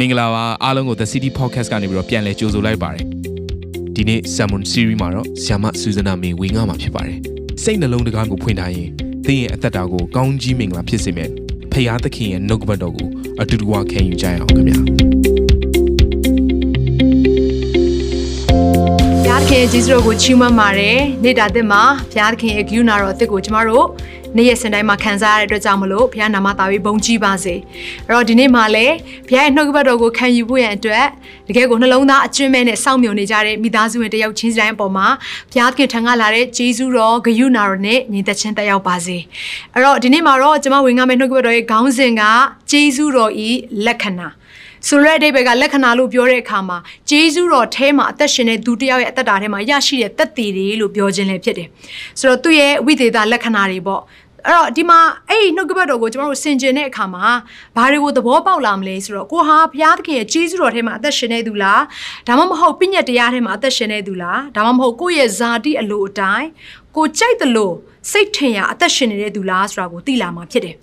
မင်္ဂလာပါအားလုံးကို The City Podcast ကနေပြီးတော့ပြန်လည်ကြိုဆိုလိုက်ပါတယ်ဒီနေ့ Salmon Series မှာတော့ဆီယမဆူဇနာမေဝင်ငါမှာဖြစ်ပါတယ်စိတ်နှလုံးတကားကိုဖွင့်ထားရင်သင်ရဲ့အသက်တာကိုကောင်းကြီးမင်္ဂလာဖြစ်စေမယ်ဖခင်သခင်ရဲ့နှုတ်ကပတ်တော်ကိုအတူတူခံယူကြရအောင်ခင်ဗျာဘုရားသခင်ယေရှုတော်ကိုချီးမွမ်းပါတယ်နေ့တာသစ်မှာဘုရားသခင်ရဲ့ဂရုဏာတော်အသစ်ကိုကျမတို့ နေ့ရက်စင်တိုင်းမှာခံစားရတဲ့အတွက်ကြောင့်မလို့ဘုရားနာမသားပြီးဘုန်းကြီးပါစေအဲ့တော့ဒီနေ့မှာလည်းဘုရားရဲ့နှုတ်ကပတ်တော်ကိုခံယူဖို့ရန်အတွက်တကယ်ကိုနှလုံးသားအကျွမ်းမဲ့နဲ့စောင့်မျှော်နေကြတဲ့မိသားစုဝင်တယောက်ချင်းစီတိုင်းအပေါ်မှာဘုရားသခင်ထံကလာတဲ့ဂျေဇုတော်ဂရုဏာတော်နဲ့ညီသက်ချင်းတက်ရောက်ပါစေအဲ့တော့ဒီနေ့မှာတော့ကျမဝင်ငါမဲ့နှုတ်ကပတ်တော်ရဲ့ခေါင်းစဉ်ကဂျေဇုတော်ဤလက္ခဏာဆိုရတဲ့အဓိပ္ပာယ်ကလက္ခဏာလို့ပြောတဲ့အခါမှာဂျေဇုတော်ထဲမှာအသက်ရှင်တဲ့သူတယောက်ရဲ့အသက်တာထဲမှာရရှိတဲ့သက်တည်တွေလို့ပြောခြင်းလည်းဖြစ်တယ်။ဆိုတော့သူ့ရဲ့ဝိသေသလက္ခဏာတွေပေါ့ အဲ့တော့ဒီမှာအဲ့ဒီနှုတ်ကပတ်တော်ကိုကျမတို့ဆင်ခြင်တဲ့အခါမှာဘာတွေကိုသဘောပေါက်လာမလဲဆိုတော့ကိုဟာဘုရားသခင်ရဲ့ကြီးစုတော်ထဲမှာအသက်ရှင်နေသူလားဒါမှမဟုတ်ပြည့်ညက်တရားထဲမှာအသက်ရှင်နေသူလားဒါမှမဟုတ်ကိုယ့်ရဲ့ဇာတိအလိုအတိုင်းကိုကြိုက်တယ်လို့စိတ်ထင်ရအသက်ရှင်နေတဲ့သူလားဆိုတာကိုသိလာမှာဖြစ်တယ်။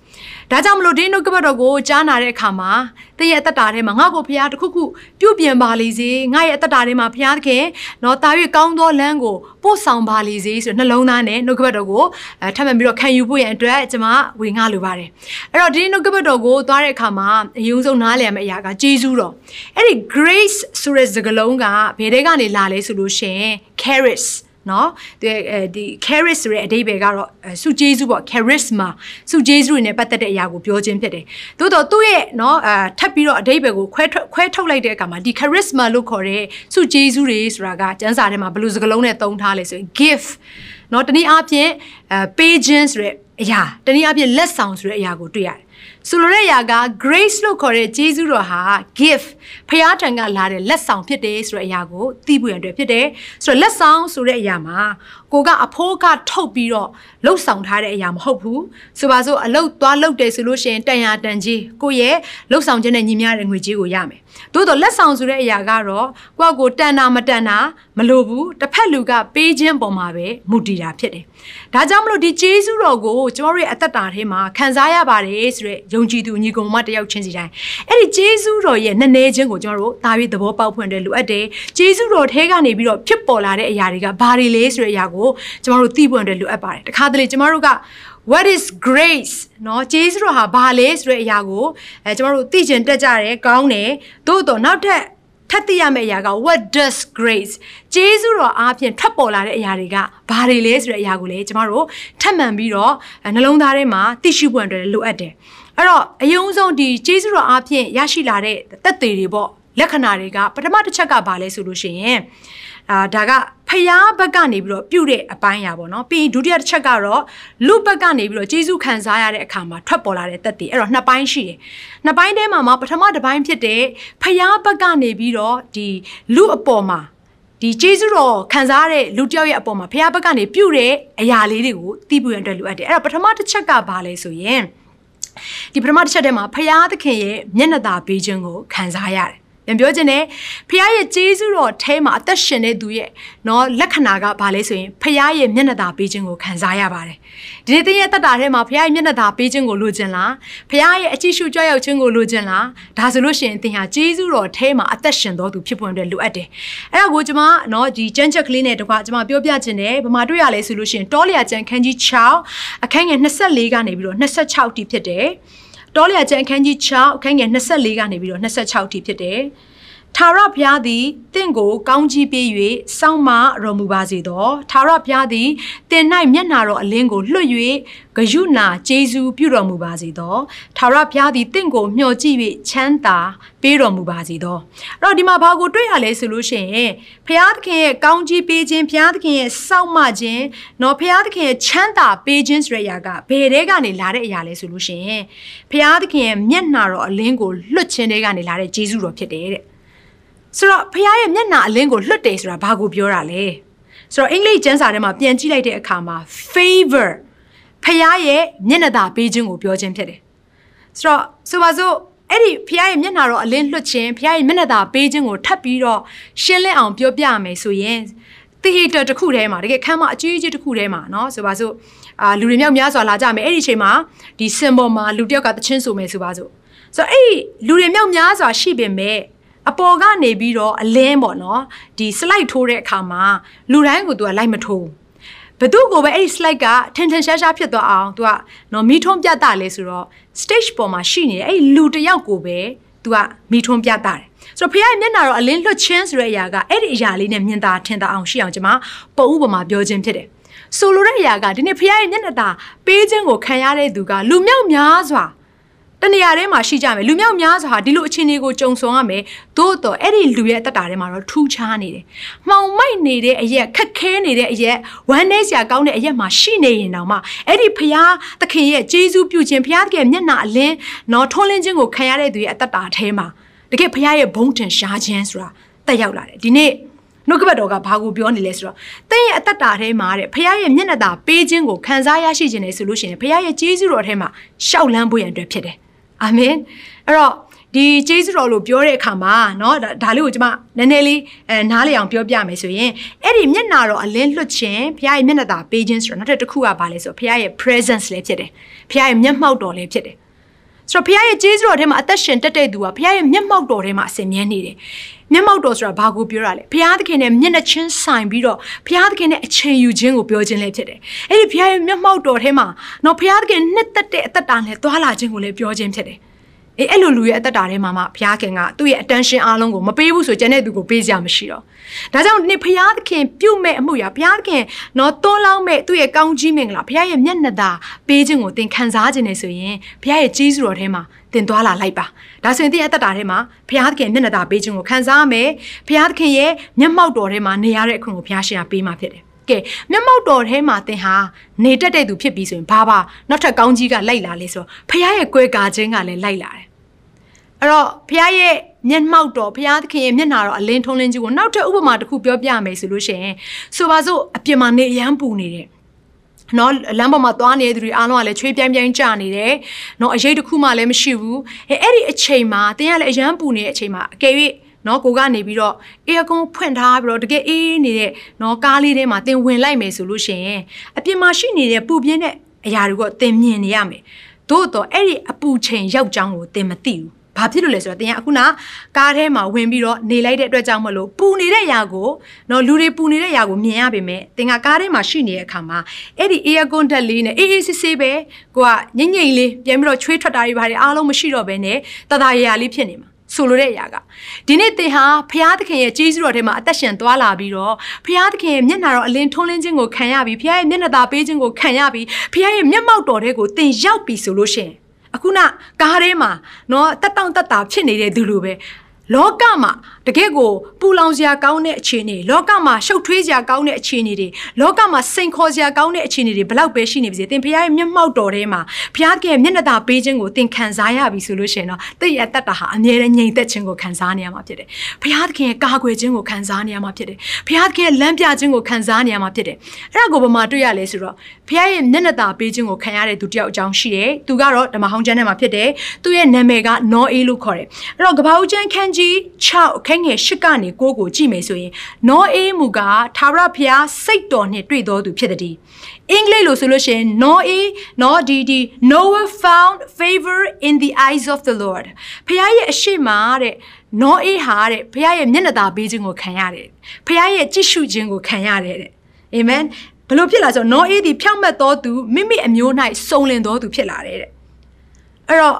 ဒါကြောင့်မလို့ဒီနှုတ်ကပတ်တော်ကိုကြားနာတဲ့အခါမှာတည့်ရဲ့အသက်တာထဲမှာငါ့ကိုဘုရားတခုခုပြုပြင်ပါလေစေငါရဲ့အသက်တာထဲမှာဘုရားသခင်တော့တာ၍ကောင်းသောလမ်းကိုပို့ဆောင်ပါလေစေဆိုတဲ့နှလုံးသားနဲ့နှုတ်ကပတ်တော်ကိုအဲထပ်မံပြီးတော့ခံယူဖို့ရန်အတွက်ကျွန်မဝေငှလိုပါတယ်။အဲ့တော့ဒီနှုတ်ကပတ်တော်ကိုသွားတဲ့အခါမှာအယုံဆုံးနားလည်ရမယ့်အရာကဂျေဇုတော်။အဲ့ဒီ grace ဆိုတဲ့စကားလုံးကဘယ်တဲကနေလာလဲဆိုလို့ရှိရင် charis နော်ဒီဒီ charis ဆိုတဲ့အဓိပ္ပာယ်ကတော့စုကျေးဇူးပေါ့ charisma စုကျေးဇူးတွေနဲ့ပတ်သက်တဲ့အရာကိုပြောခြင်းဖြစ်တယ်။သို့တော့သူ့ရဲ့နော်အထပ်ပြီးတော့အဓိပ္ပာယ်ကိုခွဲခွဲထုတ်လိုက်တဲ့အခါမှာဒီ charisma လို့ခေါ်တဲ့စုကျေးဇူးတွေဆိုတာကကျမ်းစာထဲမှာဘယ်လိုစကားလုံးနဲ့သုံးထားလဲဆိုရင် give နော်တနည်းအားဖြင့်အဲ pay ခြင်းဆိုတဲ့အရာတနည်းအားဖြင့်လက်ဆောင်ဆိုတဲ့အရာကိုတွေ့ရတယ် ဆိုလိုတဲ့အရာက grace လို့ခေါ်တဲ့ကျေးဇူးတော်ဟာ gift ဖခင်ထံကလာတဲ့လက်ဆောင်ဖြစ်တယ်ဆိုတဲ့အရာကိုသိဖို့ရန်အတွက်ဖြစ်တယ်ဆိုတော့လက်ဆောင်ဆိုတဲ့အရာမှာ ကိုကအဖိုးကထုတ်ပြီးတော့လှုပ်ဆောင်ထားတဲ့အရာမဟုတ်ဘူးဆိုပါစို့အလုတ်သွားလှုပ်တယ်ဆိုလို့ရှိရင်တန်ရာတန်ကြီးကိုရဲ့လှုပ်ဆောင်ခြင်းနဲ့ညီမျှတဲ့ငွေကြေးကိုရမယ်သို့တော့လက်ဆောင်ဆိုတဲ့အရာကတော့ကိုယ့်ကိုတန်တာမတန်တာမလိုဘူးတစ်ဖက်လူကပေးခြင်းပေါ်မှာပဲမူတည်တာဖြစ်တယ်ဒါကြောင့်မလို့ဒီကျေးဇူးတော်ကိုကျွန်တော်တို့ရဲ့အသက်တာထဲမှာခံစားရပါတယ်ဆိုတဲ့ယုံကြည်သူညီကောင်မတယောက်ချင်းစီတိုင်းအဲ့ဒီဂျေဇုတော်ရဲ့နည်းနည်းချင်းကိုကျွန်တော်တို့ဒါပြီးသဘောပေါက်ဖွင့်တယ်လိုအပ်တယ်ဂျေဇုတော်ထဲကနေပြီးတော့ဖြစ်ပေါ်လာတဲ့အရာတွေကဘာတွေလဲဆိုတဲ့အရာကိကျွန်တော်တို့သိပွင့်တယ်လိုအပ်ပါတယ်တခါတလေကျွန်တော်တို့က what is grace เนาะဂျေဇုတော်ဟာဘာလဲဆိုတဲ့အရာကိုအဲကျွန်တော်တို့သိကျင်တက်ကြတယ်ကောင်းတယ်သို့တော့နောက်ထပ်ထပ်သိရမယ့်အရာက what does grace ဂျေဇုတော်အားဖြင့်ထွက်ပေါ်လာတဲ့အရာတွေကဘာတွေလဲဆိုတဲ့အရာကိုလည်းကျမတို့ထပ်မံပြီးတော့နှလုံးသားထဲမှာသိရှိဖို့အတွက်လိုအပ်တယ်အဲ့တော့အယုံဆုံးဒီကျေးဇူးတော်အားဖြင့်ရရှိလာတဲ့သက်သေတွေပေါ့လက္ခဏာတွေကပထမတစ်ချက်ကဘာလဲဆိုလို့ရှိရင် အာဒါကဖျားဘက်ကနေပြီးတော့ပြုတ်တဲ့အပိုင်းရာပေါ့နော်ပြီးရင်ဒုတိယတစ်ချက်ကတော့လူဘက်ကနေပြီးတော့ကျေးဇူးခံစားရတဲ့အခါမှာထွက်ပေါ်လာတဲ့သက်တည်အဲ့တော့နှစ်ပိုင်းရှိတယ်နှစ်ပိုင်းထဲမှာမှာပထမတစ်ပိုင်းဖြစ်တဲ့ဖျားဘက်ကနေပြီးတော့ဒီလူအပေါ်မှာဒီကျေးဇူးတော်ခံစားရတဲ့လူတယောက်ရဲ့အပေါ်မှာဖျားဘက်ကနေပြုတ်တဲ့အရာလေးတွေကိုသိပူရန်အတွက်လိုအပ်တယ်အဲ့တော့ပထမတစ်ချက်ကဘာလဲဆိုရင်ဒီပထမတစ်ချက်ထဲမှာဖရာသခင်ရဲ့မျက်နှာသာပေးခြင်းကိုခံစားရတယ် ပြန်ပြောခြင်းနဲ့ဖခင်ရဲ့ကျေးဇူးတော်ထဲမှာအသက်ရှင်တဲ့သူရဲ့နော်လက္ခဏာကဘာလဲဆိုရင်ဖခင်ရဲ့မျက်နှာသာပေးခြင်းကိုခံစားရပါတယ်ဒီနေ့သင်ရဲ့တက်တာထဲမှာဖခင်ရဲ့မျက်နှာသာပေးခြင်းကိုလိုချင်လားဖခင်ရဲ့အကြည့်ရှုကြွရောက်ခြင်းကိုလိုချင်လားဒါဆိုလို့ရှိရင်သင်ဟာကျေးဇူးတော်ထဲမှာအသက်ရှင်တော်သူဖြစ်ပွင့်အတွက်လိုအပ်တယ်အဲ့ဒါကိုကျွန်မနော်ဒီကျမ်းချက်ကလေးနဲ့တကွာကျွန်မပြောပြခြင်းနဲ့ဗမာတွေ့ရလဲဆိုလို့ရှိရင်တောလျာကျမ်းခန်းကြီး6အခန်းငယ်24ကနေပြီးတော့26တိဖြစ်တယ် တောလျာကျမ်းအခန်းကြီး6အခန်းငယ်24ကနေပြီးတော့26ထိဖြစ်တယ်။ ထာဝရဘုရားသည်တင့်ကိုကောင်းကြီးပေး၍စောင့်မတော်မူပါစေသော။ထာဝရဘုရားသည်တင်၌မျက်နာတော်အလင်းကိုလွှတ်၍ဂယုဏကျေးဇူးပြုတော်မူပါစေသော။ထာဝရဘုရားသည်တင့်ကိုမျှော်ကြည့်၍ချမ်းသာပေးတော်မူပါစေသော။အဲ့တော့ဒီမှာဘာကိုတွေ့ရလဲဆိုလို့ရှိရင်ဘုရားသခင်ရဲ့ကောင်းကြီးပေးခြင်းဘုရားသခင်ရဲ့စောင့်မခြင်းနော်ဘုရားသခင်ရဲ့ချမ်းသာပေးခြင်းဆိုတဲ့အရာကဘယ်တဲကနေလာတဲ့အရာလဲဆိုလို့ရှိရင်ဘုရားသခင်ရဲ့မျက်နှာတော်အလင်းကိုလွတ်ခြင်းတွေကနေလာတဲ့ဂျေဇုတော်ဖြစ်တယ်တဲ့ ဆိုတော့ဘုရားရဲ့မျက်နှာအလင်းကိုလွတ်တယ်ဆိုတာဘာကိုပြောတာလဲဆိုတော့အင်္ဂလိပ်ကျမ်းစာထဲမှာပြန်ကြည့်လိုက်တဲ့အခါမှာ favor ဖះရဲ့မျက်နှာသာပေးခြင်းကိုပြောခြင်းဖြစ်တယ်ဆိုတော့ဆိုပါစို့အဲ့ဒီဖះရဲ့မျက်နှာတော်အလင်းလွှတ်ခြင်းဖះရဲ့မျက်နှာသာပေးခြင်းကိုထပ်ပြီးတော့ရှင်းလင်းအောင်ပြောပြမယ်ဆိုရင်သီဟီတာတစ်ခုထဲမှာတကယ်ခမ်းမအကြီးကြီးတစ်ခုထဲမှာเนาะဆိုပါစို့အာလူတွေမြောက်များစွာလာကြမယ်အဲ့ဒီအချိန်မှာဒီ symbol မှာလူတယောက်ကတချင်းဆိုမယ်ဆိုပါစို့ ဆိုတော့အဲ့ဒီလူတွေမြောက်များစွာရှိပင်မဲ့ အပေါ်ကနေပြီးတော့အလင်းပေါ့နော်ဒီ slide ထိုးတဲ့အခါမှာလူတိုင်းကိုသူကလိုက်မထိုးဘသူကိုပဲအဲ့ဒီ slide ကထင်ထင်ရှားရှားဖြစ်သွားအောင်သူကနော်မီထုံးပြတာလဲဆိုတော့ stage ပေါ်မှာရှိနေတဲ့အဲ့ဒီလူတစ်ယောက်ကိုပဲသူကမီထုံးပြတာတယ်ဆိုတော့ဖခင်ရဲ့မျက်နှာတော့အလင်းလွတ်ချင်းဆိုတဲ့အရာကအဲ့ဒီအရာလေးနဲ့မြင်သာထင်သာအောင်ရှိအောင်ကျွန်မပုံဥပမာပြောခြင်းဖြစ်တယ်ဆိုလိုတဲ့အရာကဒီနေ့ဖခင်ရဲ့မျက်နှာသာပေးခြင်းကိုခံရတဲ့သူကလူမြောက်များစွာ တနေရာထဲမှာရှိကြမယ်လူမြောက်များစွာဟာဒီလိုအခြေအနေကိုကြုံဆုံရမယ်သို့တော့အဲ့ဒီလူရဲ့အသက်တာထဲမှာတော့ထူးခြားနေတယ်။မှောင်မိုက်နေတဲ့အရက်ခက်ခဲနေတဲ့အရက်ဝမ်းနည်းစရာကောင်းတဲ့အရက်မှာရှိနေရင်တောင်မှအဲ့ဒီဖရားသခင်ရဲ့ဂျေဇူးပြုခြင်းဖရားသခင်မျက်နှာအလင်းနော်ထွန်းလင်းခြင်းကိုခံရတဲ့သူရဲ့အသက်တာထဲမှာတကယ်ဖရားရဲ့ဘုံထင်ရှားခြင်းဆိုတာတက်ရောက်လာတယ်ဒီနေ့နှုတ်ကပတ်တော်ကဘာကိုပြောနေလဲဆိုတော့တဲ့ရဲ့အသက်တာထဲမှာတဲ့ဖခင်ရဲ့မျက်နှာသာပေးခြင်းကိုခံစားရရှိခြင်းနဲ့ဆိုလို့ရှိရင်ဖခင်ရဲ့ကျေးဇူးတော်ထဲမှာရှောက်လန်းဖို့ရန်အတွက်ဖြစ်တယ် အာမင်အဲ့တော့ဒီကျေးဇူးတော်လို့ပြောတဲ့အခါမှာเนาะဒါလေးကိုကျွန်မနည်းနည်းလေးအဲနားလည်အောင်ပြောပြမယ်ဆိုရင်အဲ့ဒီမျက်နာတော်အလင်းလွတ်ခြင်းဘုရားရဲ့မျက်နှာသာပေးခြင်းဆိုတော့နောက်တစ်ခုကဘာလဲဆိုတော့ဘုရားရဲ့ presence လည်းဖြစ်တယ်ဘုရားရဲ့မျက်မှောက်တော်လည်းဖြစ်တယ်ဆိုတော့ဘုရားရဲ့ကျေးဇူးတော်ထဲမှာအသက်ရှင်တက်တဲ့သူကဘုရားရဲ့မျက်မှောက်တော်ထဲမှာအစဉ်မြဲနေတယ် မျက်မှောက်တော်ဆိုတာဘာကိုပြောရလဲဘုရားသခင်နဲ့မျက်နှာချင်းဆိုင်ပြီးတော့ဘုရားသခင်နဲ့အချိန်ယူခြင်းကိုပြောခြင်းလည်းဖြစ်တယ်အဲ့ဒီဘုရားရဲ့မျက်မှောက်တော်ထဲမှာနော်ဘုရားသခင်နှစ်သက်တဲ့အသက်တာနဲ့သွာလာခြင်းကိုလည်းပြောခြင်းဖြစ်တယ် အေးအဲ့လိုလူရဲ့အသက်တာထဲမှာမှဘုရားခင်ကသူ့ရဲ့ attention အားလုံးကိုမပေးဘူးဆိုကျန်တဲ့သူကိုပေးကြမရှိတော့ဒါကြောင့်ဒီဘုရားသခင်ပြုတ်မဲ့အမှုရာဘုရားသခင်နော်တွန်းလောင်းမဲ့သူ့ရဲ့ကောင်းကြီးမင်္ဂလာဘုရားရဲ့မျက်နှာသာပေးခြင်းကိုသင်ခံစားခြင်းနဲ့ဆိုရင်ဘုရားရဲ့ကြီးစွာတော်ထဲမှာသင်သွားလာလိုက်ပါဒါဆိုရင်သင်ရဲ့အသက်တာထဲမှာဘုရားသခင်မျက်နှာသာပေးခြင်းကိုခံစားမယ်ဘုရားသခင်ရဲ့မျက်မှောက်တော်ထဲမှာနေရတဲ့အခွင့်ကိုဘုရားရှင်ကပေးမှာဖြစ်တယ် ကဲမျက်မှောက်တော်ထဲမှာသင်ဟာနေတက်တဲ့သူဖြစ်ပြီးဆိုရင်ဘာပါနောက်ထပ်ကောင်းကြီးကလိုက်လာလဲဆိုတော့ဖခင်ရဲ့ကွယ်ကာခြင်းကလည်းလိုက်လာတယ်အဲ့တော့ဖခင်ရဲ့မျက်မှောက်တော်ဖခင်သခင်ရဲ့မျက်နှာတော်အလင်းထုံးလင်းကြီးကိုနောက်ထပ်ဥပမာတစ်ခုပြောပြမယ်ဆိုလို့ရှိရင်ဆိုပါစို့အပြင်မှာနေရမ်းပူနေတယ်နော်လမ်းပေါ်မှာသွားနေတဲ့သူတွေအားလုံးကလည်းချွေးပြိုင်ပြိုင်ကြနေတယ်။နော်အရေးတစ်ခုမှလည်းမရှိဘူး။အဲအဲ့ဒီအချိန်မှာတင်းကလည်းအရန်ပူနေတဲ့အချိန်မှာအကယ်၍ နော်ကိုကနေပြီးတော့အေးကွန်ဖွင့်ထားပြီးတော့တကယ်အေးနေတဲ့နော်ကားလေးထဲမှာတင်ဝင်လိုက်မယ်ဆိုလို့ရှိရင်အပြင်မှာရှိနေတဲ့ပူပြင်းတဲ့အရာတွေကတင်မြင်နေရမယ်သို့တော့အဲ့ဒီအပူချိန်ရောက်ကြောင်းကိုတင်မသိဘူးဘာဖြစ်လို့လဲဆိုတော့တင်ကအခုနကားထဲမှာဝင်ပြီးတော့နေလိုက်တဲ့အတွက်ကြောင့်မလို့ပူနေတဲ့ຢာကိုနော်လူတွေပူနေတဲ့ຢာကိုမြင်ရပေမဲ့တင်ကကားထဲမှာရှိနေတဲ့အခါမှာအဲ့ဒီ air con တက်လေးနဲ့အေးအေးဆေးဆေးပဲကိုကငိမ့်ငိမ့်လေးပြန်ပြီးတော့ချွေးထွက်တာတွေဘာတွေအားလုံးမရှိတော့ဘဲနဲ့တတရရလေးဖြစ်နေမှာ ဆိုလိုတဲ့အရာကဒီနေ့သင်ဟာဖျားသခင်ရဲ့ကျေးဇူးတော်ထဲမှာအသက်ရှင်သွားလာပြီးတော့ဖျားသခင်ရဲ့မျက်နှာတော်အလင်းထွန်းလင်းခြင်းကိုခံရပြီးဖျားရဲ့မျက်နှာသာပေးခြင်းကိုခံရပြီးဖျားရဲ့မျက်မှောက်တော်ထဲကိုသင်ရောက်ပြီဆိုလို့ရှိရင်အခုနကားထဲမှာနော်တက်တောင့်တက်တာဖြစ်နေတဲ့သူလိုပဲလောကမှာ တကယ့်ကိုပူလောင်စရာကောင်းတဲ့အခြေအနေလောကမှာရှုပ်ထွေးစရာကောင်းတဲ့အခြေအနေတွေလောကမှာစိန်ခေါ်စရာကောင်းတဲ့အခြေအနေတွေဘလောက်ပဲရှိနေပါစေသင်ဖခင်ရဲ့မျက်မှောက်တော်ထဲမှာဖခင်ရဲ့မျက်နှာသာပေးခြင်းကိုသင်ခံစားရပြီဆိုလို့ရှိရင်တော့တည့်ရတတ်တာဟာအမြဲတမ်းငြိမ်သက်ခြင်းကိုခံစားနေရမှာဖြစ်တယ်ဖခင်ရဲ့ကာကွယ်ခြင်းကိုခံစားနေရမှာဖြစ်တယ်ဖခင်ရဲ့လမ်းပြခြင်းကိုခံစားနေရမှာဖြစ်တယ်အဲ့ဒါကိုဘာမှတွေ့ရလဲဆိုတော့ဖခင်ရဲ့မျက်နှာသာပေးခြင်းကိုခံရတဲ့သူတယောက်အကြောင်းရှိတယ်သူကတော့ဓမ္မဟောင်းကျမ်းထဲမှာဖြစ်တယ်သူရဲ့နာမည်ကနောအေးလို့ခေါ်တယ်အဲ့တော့ကပ္ပဦးကျမ်းခန်းကြီး6အခန်းငယ်8ကနေ9ကိုကြည့်မယ်ဆိုရင်နောအေးမူကသာရဖျားစိတ်တော်နှင့်တွေ့တော်သူဖြစ်သည်အင်္ဂလိပ်လိုဆိုလို့ရှိရင် Noah no ဒီဒီ Noah found favor in the eyes of the Lord ဖျားရဲ့အရှိမတဲ့နောအေးဟာတဲ့ဖျားရဲ့မျက်နှာသာပေးခြင်းကိုခံရတယ်ဖျားရဲ့ကြည့်ရှုခြင်းကိုခံရတယ်တဲ့အာမင်ဘလို့ဖြစ်လာဆိုတော့နောအေးဒီဖြောင့်မတ်တော်သူမိမိအမျိုး၌စုံလင်တော်သူဖြစ်လာတယ်တဲ့အဲ့တော့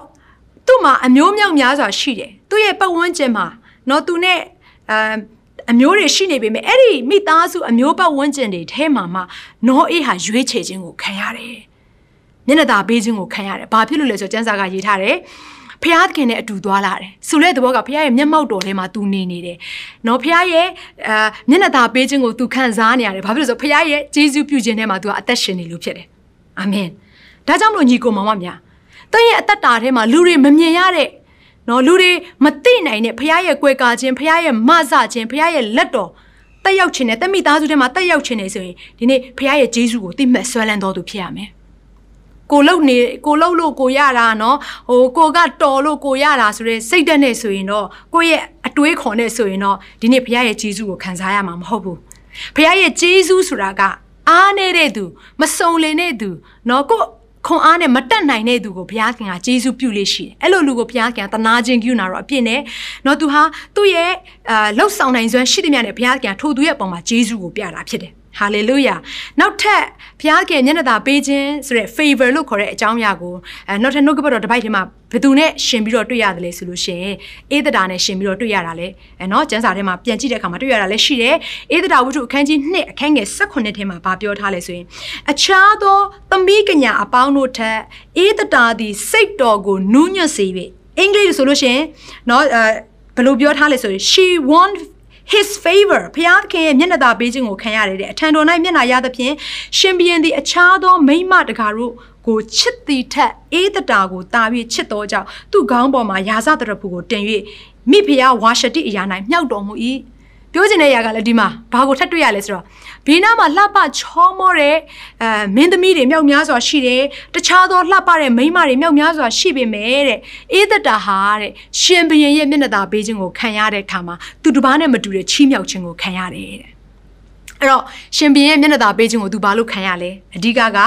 သူ့မှာအမျိုးမြောက်များစွာရှိတယ်သူ့ရဲ့ပတ်ဝန်းကျင်မှာ နော်သူနဲ့အအမျိုးတွေရှိနေပေမဲ့အဲ့ဒီမိသားစုအမျိုးပတ်ဝန်းကျင်တွေထဲမှာမှနောအေးဟာရွေးချယ်ခြင်းကိုခံရတယ်။မျက်နှာသာပေးခြင်းကိုခံရတယ်။ဘာဖြစ်လို့လဲဆိုတော့ကျမ်းစာကရေးထားတယ်။ဖျားခင်နဲ့အတူသွားလာတယ်။ဆိုတဲ့သဘောကဖျားရဲ့မျက်မှောက်တော်ထဲမှာသူနေနေတယ်။နော်ဖျားရဲ့အာမျက်နှာသာပေးခြင်းကိုသူခံစားနေရတယ်။ဘာဖြစ်လို့လဲဆိုတော့ဖျားရဲ့ဂျေဇုပြုခြင်းထဲမှာသူကအသက်ရှင်နေလို့ဖြစ်တယ်။အာမင်။ဒါကြောင့်မလို့ညီကိုမောင်မများတင့်ရဲ့အသက်တာထဲမှာလူတွေမမြင်ရတဲ့ နော်လူတွေမသိနိုင်တဲ့ဖခင်ရဲ့ကွယ်ကာခြင်းဖခင်ရဲ့မဆခြင်းဖခင်ရဲ့လက်တော်တက်ရောက်ခြင်းနဲ့တမိသားစုထဲမှာတက်ရောက်ခြင်းနဲ့ဆိုရင်ဒီနေ့ဖခင်ရဲ့ဂျေဇုကိုသိမှတ်ဆွဲလန်းတော်သူဖြစ်ရမယ်ကိုလုံနေကိုလုံလို့ကိုရတာနော်ဟိုကိုကတော်လို့ကိုရတာဆိုရဲစိတ်တက်နေဆိုရင်တော့ကိုရဲ့အတွေးခွန်နဲ့ဆိုရင်တော့ဒီနေ့ဘုရားရဲ့ဂျေဇုကိုခံစားရမှာမဟုတ်ဘူးဘုရားရဲ့ဂျေဇုဆိုတာကအားနေတဲ့သူမစုံလင်တဲ့သူနော်ကို ခွန်အားနဲ့မတက်နိုင်တဲ့သူကိုဘုရားခင်ကကျေးဇူးပြုလေးရှိတယ်အဲ့လိုလူကိုဘုရားခင်ကတနာခြင်းပြုနာတော့အပြစ်နဲ့နော်သူဟာသူ့ရဲ့အာလှုပ်ဆောင်နိုင်စွမ်းရှိသမျှနဲ့ဘုရားခင်ကထိုသူရဲ့အပေါ်မှာကျေးဇူးကိုပြတာဖြစ်တယ် ဟာလေလုယာနောက်ထပ်ဘုရားခင်မျက်နှာသာပေးခြင်းဆိုတဲ့ favor လို့ခေါ်တဲ့အကြောင်းအရာကိုအဲနောက်ထပ်နှုတ်ကပတ်တော်တစ်ပိုက်ထဲမှာဘယ်သူနဲ့ရှင်ပြီးတော့တွေ့ရတယ်လဲဆိုလို့ရှိရင်အေးသတာနဲ့ရှင်ပြီးတော့တွေ့ရတာလဲအဲနော်ကျမ်းစာထဲမှာပြန်ကြည့်တဲ့အခါမှာတွေ့ရတာလဲရှိတယ်အေးသတာဝတ္ထုအခန်းကြီး2အခန်းငယ်18ထဲမှာဗာပြောထားလဲဆိုရင်အခြားသောသမီးကညာအပေါင်းတို့ထက်အေးသတာသည်စိတ်တော်ကိုနူးညွတ်စေပြီအင်္ဂလိပ်ဆိုလို့ရှိရင်နော်အဲဘယ်လိုပြောထားလဲဆိုရင် she want his favor ဖျားသခင်ရဲ့မျက်နှာသာပေးခြင်းကိုခံရတယ်တဲ့အထံတော်၌မျက်နှာရသဖြင့်ရှင်ဘီရင်သည်အခြားသောမိမတကာတို့ကိုချစ်သည်ထက်အေးတတာကိုတာ၍ချစ်သောကြောင့်သူ့ခေါင်းပေါ်မှာယာစတရဖူကိုတင်၍မိဖုရားဝါရှတိအရာ၌မြောက်တော်မူ၏ပြောချင်တဲ့ຢာကလည်းဒီမှာဘာကိုထပ်တွေ့ရလဲဆိုတော့ ဘေးနားမှာလှပချောမောတဲ့အဲမင်းသမီးတွေမြောက်များစွာရှိတယ်တခြားသောလှပတဲ့မိန်းမတွေမြောက်များစွာရှိပေမဲ့တဲ့အေးသက်တာဟာတဲ့ရှင်ဘရင်ရဲ့မျက်နှာသာပေးခြင်းကိုခံရတဲ့အခါမှာသူတစ်ပါးနဲ့မတူတဲ့ချီးမြှောက်ခြင်းကိုခံရတယ်တဲ့အဲ့တော့ရှင်ဘင်ရဲ့မျက်နှာသာပေးခြင်းကိုသူဘာလို့ခံရလဲအဓိကက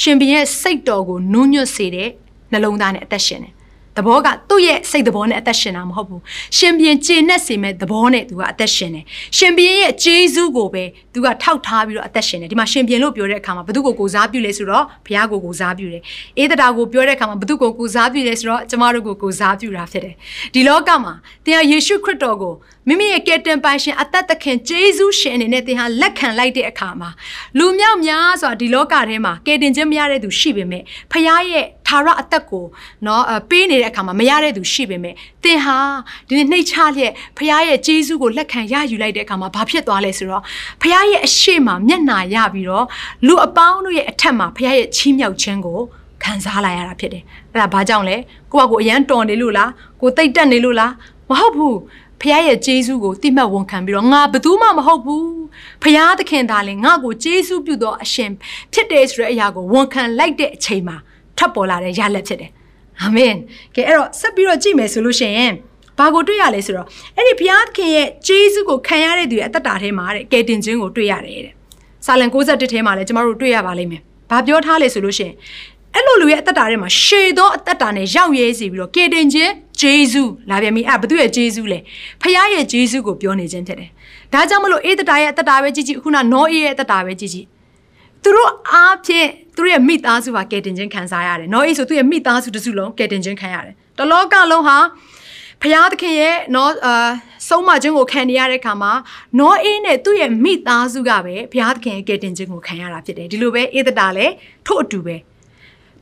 ရှင်ဘင်ရဲ့စိတ်တော်ကိုနူးညွတ်စေတဲ့နှလုံးသားနဲ့အသက်ရှင်တယ် သဘောကသူ့ရဲ့စိတ်သဘောနဲ့အသက်ရှင်တာမဟုတ်ဘူးရှင်ဘရင်ကျေနပ်စေမဲ့သဘောနဲ့သူကအသက်ရှင်တယ်ရှင်ဘရင်ရဲ့ဂျေဇုကိုပဲသူကထောက်ထားပြီးတော့အသက်ရှင်တယ်ဒီမှာရှင်ဘရင်လို့ပြောတဲ့အခါမှာဘသူကိုကိုစားပြုလဲဆိုတော့ဘုရားကိုကိုစားပြုတယ်အေးတတာကိုပြောတဲ့အခါမှာဘသူကိုကိုစားပြုလဲဆိုတော့ကျမတို့ကိုကိုစားပြုတာဖြစ်တယ်ဒီလောကမှာသင်ဟာယေရှုခရစ်တော်ကို မိမိရဲ့ကယ်တင်ပိုင်ရှင်အသက်သခင်ဂျေဇုရှင်အနေနဲ့သင်ဟာလက်ခံလိုက်တဲ့အခါမှာလူမြောက်များစွာဒီလောကထဲမှာကယ်တင်ခြင်းမရတဲ့သူရှိပေမဲ့ဖခင်ရဲ့ထာဝရအသက်ကိုနော်ပေးနေတဲ့အခါမှာမရတဲ့သူရှိပေမဲ့သင်ဟာဒီနေ့နှိတ်ချလျက်ဖခင်ရဲ့ဂျေဇုကိုလက်ခံရယူလိုက်တဲ့အခါမှာဘာဖြစ်သွားလဲဆိုတော့ဖခင်ရဲ့အရှိမမျက်နာရပြီးတော့လူအပေါင်းတို့ရဲ့အထက်မှာဖခင်ရဲ့ချီးမြှောက်ခြင်းကိုခံစားလာရတာဖြစ်တယ်အဲ့ဒါဘာကြောင့်လဲကိုကကိုအရန်တော်နေလို့လားကိုတိတ်တက်နေလို့လားမဟုတ်ဘူး ဖခင်ရဲ့ဂျေဇုကိုတိမှတ်ဝန်ခံပြီးတော့ငါဘယ်သူမှမဟုတ်ဘူးဖခင်သခင်သာလေငါ့ကိုဂျေဇုပြုသောအရှင်ဖြစ်တယ်ဆိုတဲ့အရာကိုဝန်ခံလိုက်တဲ့အချိန်မှာထပ်ပေါ်လာတဲ့ရလက်ဖြစ်တယ်အာမင်ကဲအဲ့တော့ဆက်ပြီးတော့ကြည့်မယ်ဆိုလို့ရှိရင်ဘာကိုတွေ့ရလဲဆိုတော့အဲ့ဒီဘုရားသခင်ရဲ့ဂျေဇုကိုခံရတဲ့သူရဲ့အသက်တာထဲမှာတဲ့ကယ်တင်ခြင်းကိုတွေ့ရတယ်တဲ့စာလံ61ထဲမှာလည်းကျမတို့တွေ့ရပါလိမ့်မယ်ဘာပြောထားလဲဆိုလို့ရှိရင် အဲ့လိုလူရဲ့အသက်တာထဲမှာရှေသောအသက်တာနဲ့ရောက်ရဲစီပြီးတော့ကေတင်ခြင်းဂျေဇုလာပြန်ပြီအဲ့ဘသူရဲ့ဂျေဇုလဲဖခင်ရဲ့ဂျေဇုကိုပြောနေခြင်းဖြစ်တယ်ဒါကြောင့်မလို့အေးတတာရဲ့အသက်တာပဲကြည့်ကြည့်ခုနနောအေးရဲ့အသက်တာပဲကြည့်ကြည့်သူတို့အားဖြင့်သူတို့ရဲ့မိသားစုဟာကယ်တင်ခြင်းခံစားရတယ်နောအေးဆိုသူ့ရဲ့မိသားစုတစ်စုလုံးကယ်တင်ခြင်းခံရတယ်တလောကလုံးဟာဖျားသခင်ရဲ့နော်အာဆုံးမခြင်းကိုခံနေရတဲ့အခါမှာနောအေးနဲ့သူ့ရဲ့မိသားစုကပဲဖျားသခင်ရဲ့ကယ်တင်ခြင်းကိုခံရတာဖြစ်တယ်ဒီလိုပဲအေးတတာလည်းထို့အတူပဲ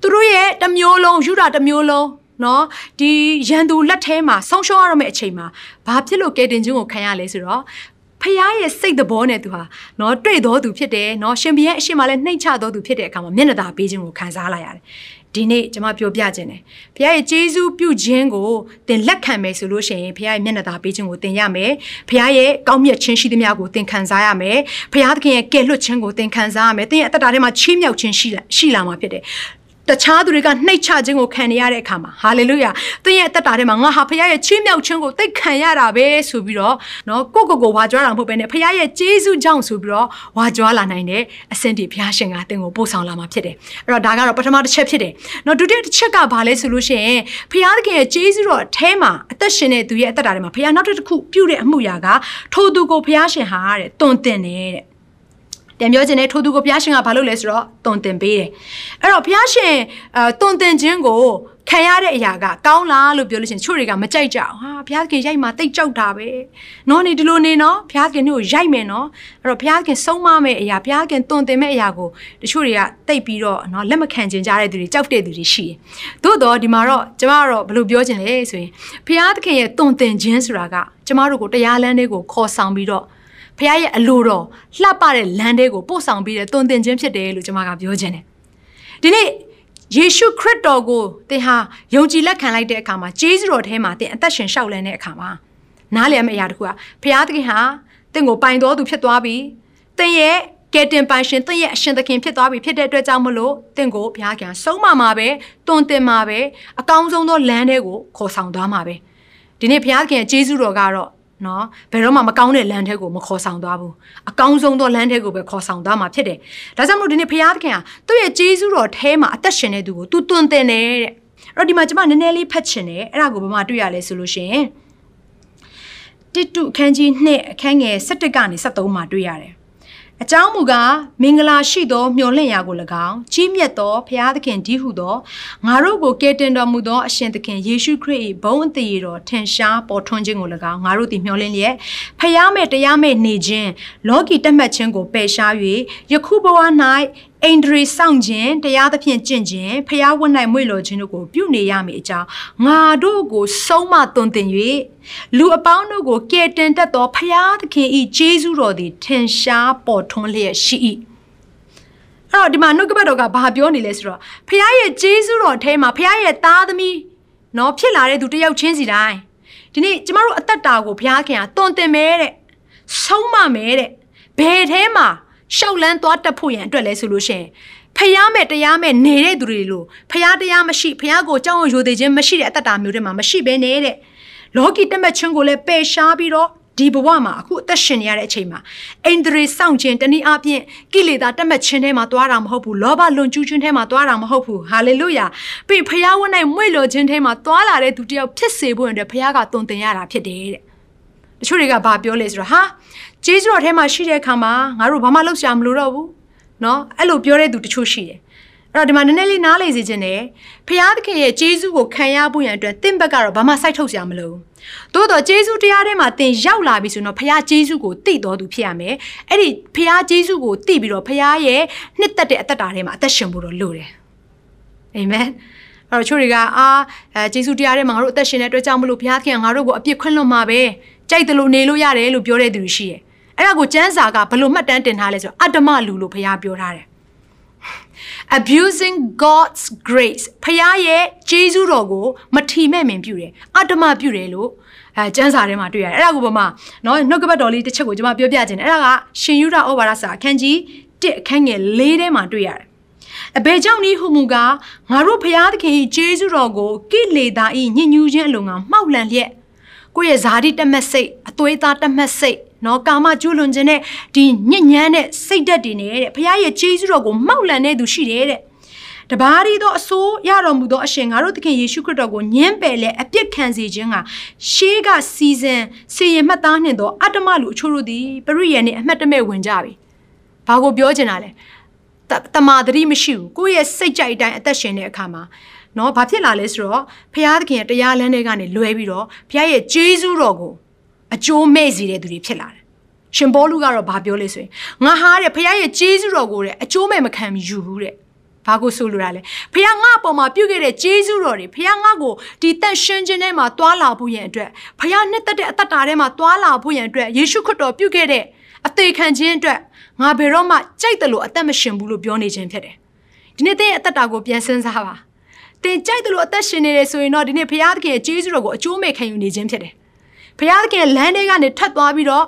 သူတို့ရဲ့တမျိုးလုံးယူတာတမျိုးလုံးနော်ဒီရန်သူလက်ထဲမှာဆုံးရှုံးရတော့မယ့်အချိန်မှာဘာဖြစ်လို့ကယ်တင်ခြင်းကိုခံရလဲဆိုတော့ဖះရဲ့စိတ်သဘောနဲ့သူဟာနော်တွေ့တော်သူဖြစ်တယ်နော်ရှင်ဘီရဲ့အရှိမလည်းနှိမ့်ချတော်သူဖြစ်တဲ့အခါမှာမျက်နှာသာပေးခြင်းကိုခံစားလိုက်ရတယ်ဒီနေ့ကျွန်မပြောပြခြင်းတယ်ဖះရဲ့ဂျေဇူးပြုခြင်းကိုသင်လက်ခံမယ်ဆိုလို့ရှိရင်ဖះရဲ့မျက်နှာသာပေးခြင်းကိုသင်ရမယ်ဖះရဲ့ကောင်းမြတ်ခြင်းရှိသမျှကိုသင်ခံစားရမယ်ဖះသခင်ရဲ့ကယ်လွတ်ခြင်းကိုသင်ခံစားရမယ်သင်ရဲ့အတ္တထဲမှာချီးမြှောက်ခြင်းရှိလာရှိလာမှာဖြစ်တယ် တခြားသူတွေကနှိတ်ချခြင်းကိုခံနေရတဲ့အခါမှာဟာလေလုယာသင်ရဲ့အသက်တာထဲမှာငါဟာဖခင်ရဲ့ချီးမြှောက်ခြင်းကိုသိခံရတာပဲဆိုပြီးတော့နော်ကိုကိုကိုဝါကြွားတာမဟုတ်ဘဲနဲ့ဖခင်ရဲ့ကျေးဇူးကြောင့်ဆိုပြီးတော့ဝါကြွားလာနိုင်တဲ့အဆင့်ဒီဖခင်ရှင်ကသင်ကိုပို့ဆောင်လာမှာဖြစ်တယ်အဲ့တော့ဒါကတော့ပထမတစ်ချက်ဖြစ်တယ်နော်ဒုတိယတစ်ချက်ကဘာလဲဆိုလို့ရှိရင်ဖခင်သခင်ရဲ့ကျေးဇူးတော်အแทမှာအသက်ရှင်တဲ့သူရဲ့အသက်တာထဲမှာဖခင်နောက်တစ်ခုပြုတဲ့အမှုရာကထိုသူကိုဖခင်ရှင်ဟာတဲ့တွန်တင်တယ်တဲ့ ပြန်ပြောခြင်းနဲ့ထိုသူကိုဘုရားရှင်ကဘာလုပ်လဲဆိုတော့တုံတင်ပေးတယ်အဲ့တော့ဘုရားရှင်အဲတုံတင်ခြင်းကိုခံရတဲ့အရာကကောင်းလားလို့ပြောလို့ရှိရင်ချို့တွေကမကြိုက်ကြအောင်ဟာဘုရားခင်ရိုက်မှာတိတ်ကြောက်တာပဲနော်နေဒီလိုနေနော်ဘုရားခင်တို့ရိုက်မယ်နော်အဲ့တော့ဘုရားခင်ဆုံးမမဲ့အရာဘုရားခင်တုံတင်မဲ့အရာကိုတချို့တွေကတိတ်ပြီးတော့နော်လက်မခံကျင်ကြတဲ့သူတွေကြောက်တဲ့သူတွေရှိတယ်သို့တော့ဒီမှာတော့ကျမကတော့ဘယ်လိုပြောချင်လဲဆိုရင်ဘုရားသခင်ရဲ့တုံတင်ခြင်းဆိုတာကကျမတို့ကိုတရားလမ်းတွေကိုခေါ်ဆောင်ပြီးတော့ ဖခင်ရဲ့အလိုတော်လှပတဲ့လမ်းတွေကိုပို့ဆောင်ပြီးတဲ့တုံသင်ခြင်းဖြစ်တယ်လို့ကျွန်မကပြောခြင်းတယ်ဒီနေ့ယေရှုခရစ်တော်ကိုသင်ဟာယုံကြည်လက်ခံလိုက်တဲ့အခါမှာဂျေဇုတော်ထဲမှာသင်အသက်ရှင်လျှောက်လန်းတဲ့အခါမှာနားလည်မယ့်အရာတစ်ခုကဖခင်သခင်ဟာသင်ကိုပိုင်တော်သူဖြစ်သွားပြီသင်ရဲ့ကယ်တင်ပိုင်ရှင်သင်ရဲ့အရှင်သခင်ဖြစ်သွားပြီဖြစ်တဲ့အတွက်ကြောင့်မလို့သင်ကိုဘုရားခင်ဆုံးမမှာပဲတွင်တင်မှာပဲအကောင်းဆုံးသောလမ်းတွေကိုခေါ်ဆောင်သွားမှာပဲဒီနေ့ဘုရားခင်ရဲ့ဂျေဇုတော်ကတော့ နော်ဘယ်တော့မှမကောင်းတဲ့လမ်းထဲကိုမခေါ်ဆောင်သွားဘူးအကောင်းဆုံးသောလမ်းထဲကိုပဲခေါ်ဆောင်သွားမှာဖြစ်တယ်ဒါကြောင့်မလို့ဒီနေ့ဖခင်သခင်ဟာသူ့ရဲ့ဂျေဇုတော်ထဲမှာအသက်ရှင်တဲ့သူကိုသူတွင်တင်တယ်တဲ့အဲ့တော့ဒီမှာကျွန်မနည်းနည်းလေးဖတ်ချင်တယ်အဲ့ဒါကိုဘာမှတွေ့ရလဲဆိုလို့ရှိရင်တိတုအခန်းကြီး2အခန်းငယ်17ကနေ73မှာတွေ့ရတယ် အကြောင်းမူကားမင်္ဂလာရှိသောမျှော်လင့်ရာကို၎င်းကြီးမြတ်သောဘုရားသခင်ဒီဟုသောငါတို့ကိုကယ်တင်တော်မူသောအရှင်သခင်ယေရှုခရစ်၏ဘုန်းအသေးတော်ထင်ရှားပေါ်ထွန်းခြင်းကို၎င်းငါတို့သည်မျှော်လင့်လျက်ဖျားမဲ့တရားမဲ့နေခြင်းလောကီတက်မှတ်ခြင်းကိုပယ်ရှား၍ယခုဘဝ၌အိန္ဒြေစောင့်ခြင်းတရားသဖြင့်ကျင့်ခြင်းဖျားဝတ်၌မွေ့လော်ခြင်းတို့ကိုပြုနေရမည်အကြောင်းငါတို့ကိုဆုံးမသွန်သင်၍လူအပေါင်းတို့ကိုကယ်တင်တတ်သောဖျားသခင်၏ဂျေဇုတော်သည်ထင်ရှားပေါ်ထွန်းလျက်ရှိ၏အဲ့တော့ဒီမှာနှုတ်ကပတ်တော်ကဘာပြောနေလဲဆိုတော့ဖခင်ရဲ့ဂျေဇုတော်ထဲမှာဖခင်ရဲ့သားသမီးနော်ဖြစ်လာတဲ့သူတယောက်ချင်းစီတိုင်းဒီနေ့ကျမတို့အသက်တာကိုဘုရားခင်ကတွင်တင်မဲတဲ့ဆုံးမမဲတဲ့ဘယ်ထဲမှာ ရှောက်လန်းသွားတက်ဖို့ရန်အတွက်လဲဆိုလို့ရှိရင်ဖျားမဲ့တရားမဲ့နေတဲ့သူတွေလို့ဖျားတရားမရှိဖျားကိုကြောက်ရွံ့ရိုသေခြင်းမရှိတဲ့အတ္တတာမျိုးတွေမှာမရှိဘဲနေတဲ့လောကီတက်မဲ့ခြင်းကိုလည်းပယ်ရှားပြီးတော့ဒီဘဝမှာအခုအသက်ရှင်နေရတဲ့အချိန်မှာအိန္ဒြေစောင့်ခြင်းတနည်းအားဖြင့်ကိလေသာတက်မဲ့ခြင်းထဲမှာသွားတာမဟုတ်ဘူးလောဘလွန်ကျူးခြင်းထဲမှာသွားတာမဟုတ်ဘူးဟာလေလုယာပြီးဖျားဝတ်၌မွေ့လော်ခြင်းထဲမှာသွားလာတဲ့သူတယောက်ဖြစ်စေဖို့အတွက်ဖျားကတုံတင်ရတာဖြစ်တယ်တဲ့တချို့တွေကဘာပြောလဲဆိုတော့ဟာ ဂျေဇုတော်ထဲမှာရှိတဲ့အခါမှာငါတို့ဘာမှလုပ်ရှာမလို့တော့ဘူးเนาะအဲ့လိုပြောတဲ့သူတချို့ရှိတယ်အဲ့တော့ဒီမှာနည်းနည်းလေးနားလေစေခြင်းနဲ့ဖျားသခင်ရဲ့ဂျေဇုကိုခံရဖို့ရန်အတွက်တင့်ဘက်ကတော့ဘာမှစိုက်ထုတ်စရာမလိုဘူးသို့တော့ဂျေဇုတရားထဲမှာသင်ရောက်လာပြီဆိုတော့ဖခင်ဂျေဇုကိုသိတော်သူဖြစ်ရမယ်အဲ့ဒီဖခင်ဂျေဇုကိုသိပြီးတော့ဖခင်ရဲ့နှစ်သက်တဲ့အသက်တာထဲမှာအသက်ရှင်ဖို့တော့လိုတယ်အာမင်အဲ့တော့ချို့တွေကအာအဲဂျေဇုတရားထဲမှာငါတို့အသက်ရှင်တဲ့အတွက်ကြောင့်မလို့ဘုရားသခင်ကငါတို့ကိုအပြစ်ခွင့်လွှတ်မှာပဲကြိုက်တယ်လို့နေလို့ရတယ်လို့ပြောတဲ့သူရှိတယ် အဲ့ဒါကိုကျမ်းစာကဘယ်လိုမှတ်တမ်းတင်ထားလဲဆိုတော့အတ္တမလူလို့ဘုရားပြောထားတယ် abusing God's grace ဖရားရဲ့ကျေးဇူးတော်ကိုမထီမဲ့မင်ပြုတယ်အတ္တမပြုတယ်လို့အဲကျမ်းစာထဲမှာတွေ့ရတယ်အဲ့ဒါကိုဗမာနော်နှုတ်ကပတ်တော်လေးတစ်ချက်ကိုကျွန်မပြောပြခြင်းအဲ့ဒါကရှင်ယူဒဩဝါဒစာအခန်းကြီး1အခန်းငယ်၄ထဲမှာတွေ့ရတယ်အဘယ်ကြောင့်ဒီဟူမူကငါတို့ဖရားသခင်၏ကျေးဇူးတော်ကိုကိလေသာ၏ညှဉ်းညူးခြင်းအလုံးကမှောက်လန့်လျက် ကိုယ့်ရဲ့ဇာတိတမက်စိတ်အသွေးသားတမက်စိတ်နော်ကာမကျူးလွန်ခြင်းနဲ့ဒီညဉ့်ညမ်းတဲ့စိတ်ဓာတ်တွေနဲ့တဲ့ဘုရားရဲ့ဂျေဇုတော်ကိုမှောက်လန့်နေသူရှိတယ်တဲ့တပါးရီသောအစိုးရတော်မူသောအရှင်ငါတို့သခင်ယေရှုခရစ်တော်ကိုညှင်းပယ်လဲအပြစ်ခံစေခြင်းကရှေးကစီစဉ်စီရင်မှတ်သားနှင့်သောအတ္တမလူအချို့တို့သည်ပရိယေနှင့်အမှတ်တမဲ့ဝင်ကြပြီ။ဘာကိုပြောချင်တာလဲ။တမာတတိမရှိဘူး။ကိုယ့်ရဲ့စိတ်ကြိုက်အတိုင်းအသက်ရှင်တဲ့အခါမှာ နော်ဘာဖြစ်လာလဲဆိုတော့ဘုရားသခင်ရဲ့တရားလမ်းတွေကနေလွဲပြီးတော့ဘုရားရဲ့ဂျေဇုတော်ကိုအကျိုးမဲ့စေတဲ့သူတွေဖြစ်လာတယ်။ရှင်ဘောလူကတော့ဘာပြောလဲဆိုရင်ငါဟာတဲ့ဘုရားရဲ့ဂျေဇုတော်ကိုတဲ့အကျိုးမဲ့မခံယူဘူးတဲ့။ဘာကိုဆိုလိုတာလဲ။ဖခင်ငါ့အပေါ်မှာပြုခဲ့တဲ့ဂျေဇုတော်တွေဖခင်ငါ့ကိုဒီတက်ရှင်းခြင်းထဲမှာတွာလာဖို့ရန်အတွက်ဖခင်နှစ်သက်တဲ့အသက်တာထဲမှာတွာလာဖို့ရန်အတွက်ယေရှုခရစ်တော်ပြုခဲ့တဲ့အသေးခံခြင်းအတွက်ငါဘယ်တော့မှကြိုက်တယ်လို့အသက်မရှင်ဘူးလို့ပြောနေခြင်းဖြစ်တယ်။ဒီနေ့သင်ရဲ့အသက်တာကိုပြန်စဉ်းစားပါ။ သင်ကြိုက်တယ်လို့အသက်ရှင်နေတယ်ဆိုရင်တော့ဒီနေ့ဖခင်သခင်ရဲ့ဂျေဇုတော်ကိုအကျိုးမဲ့ခံယူနေခြင်းဖြစ်တယ်။ဖခင်သခင်လမ်းထဲကနေထပ်သွားပြီးတော့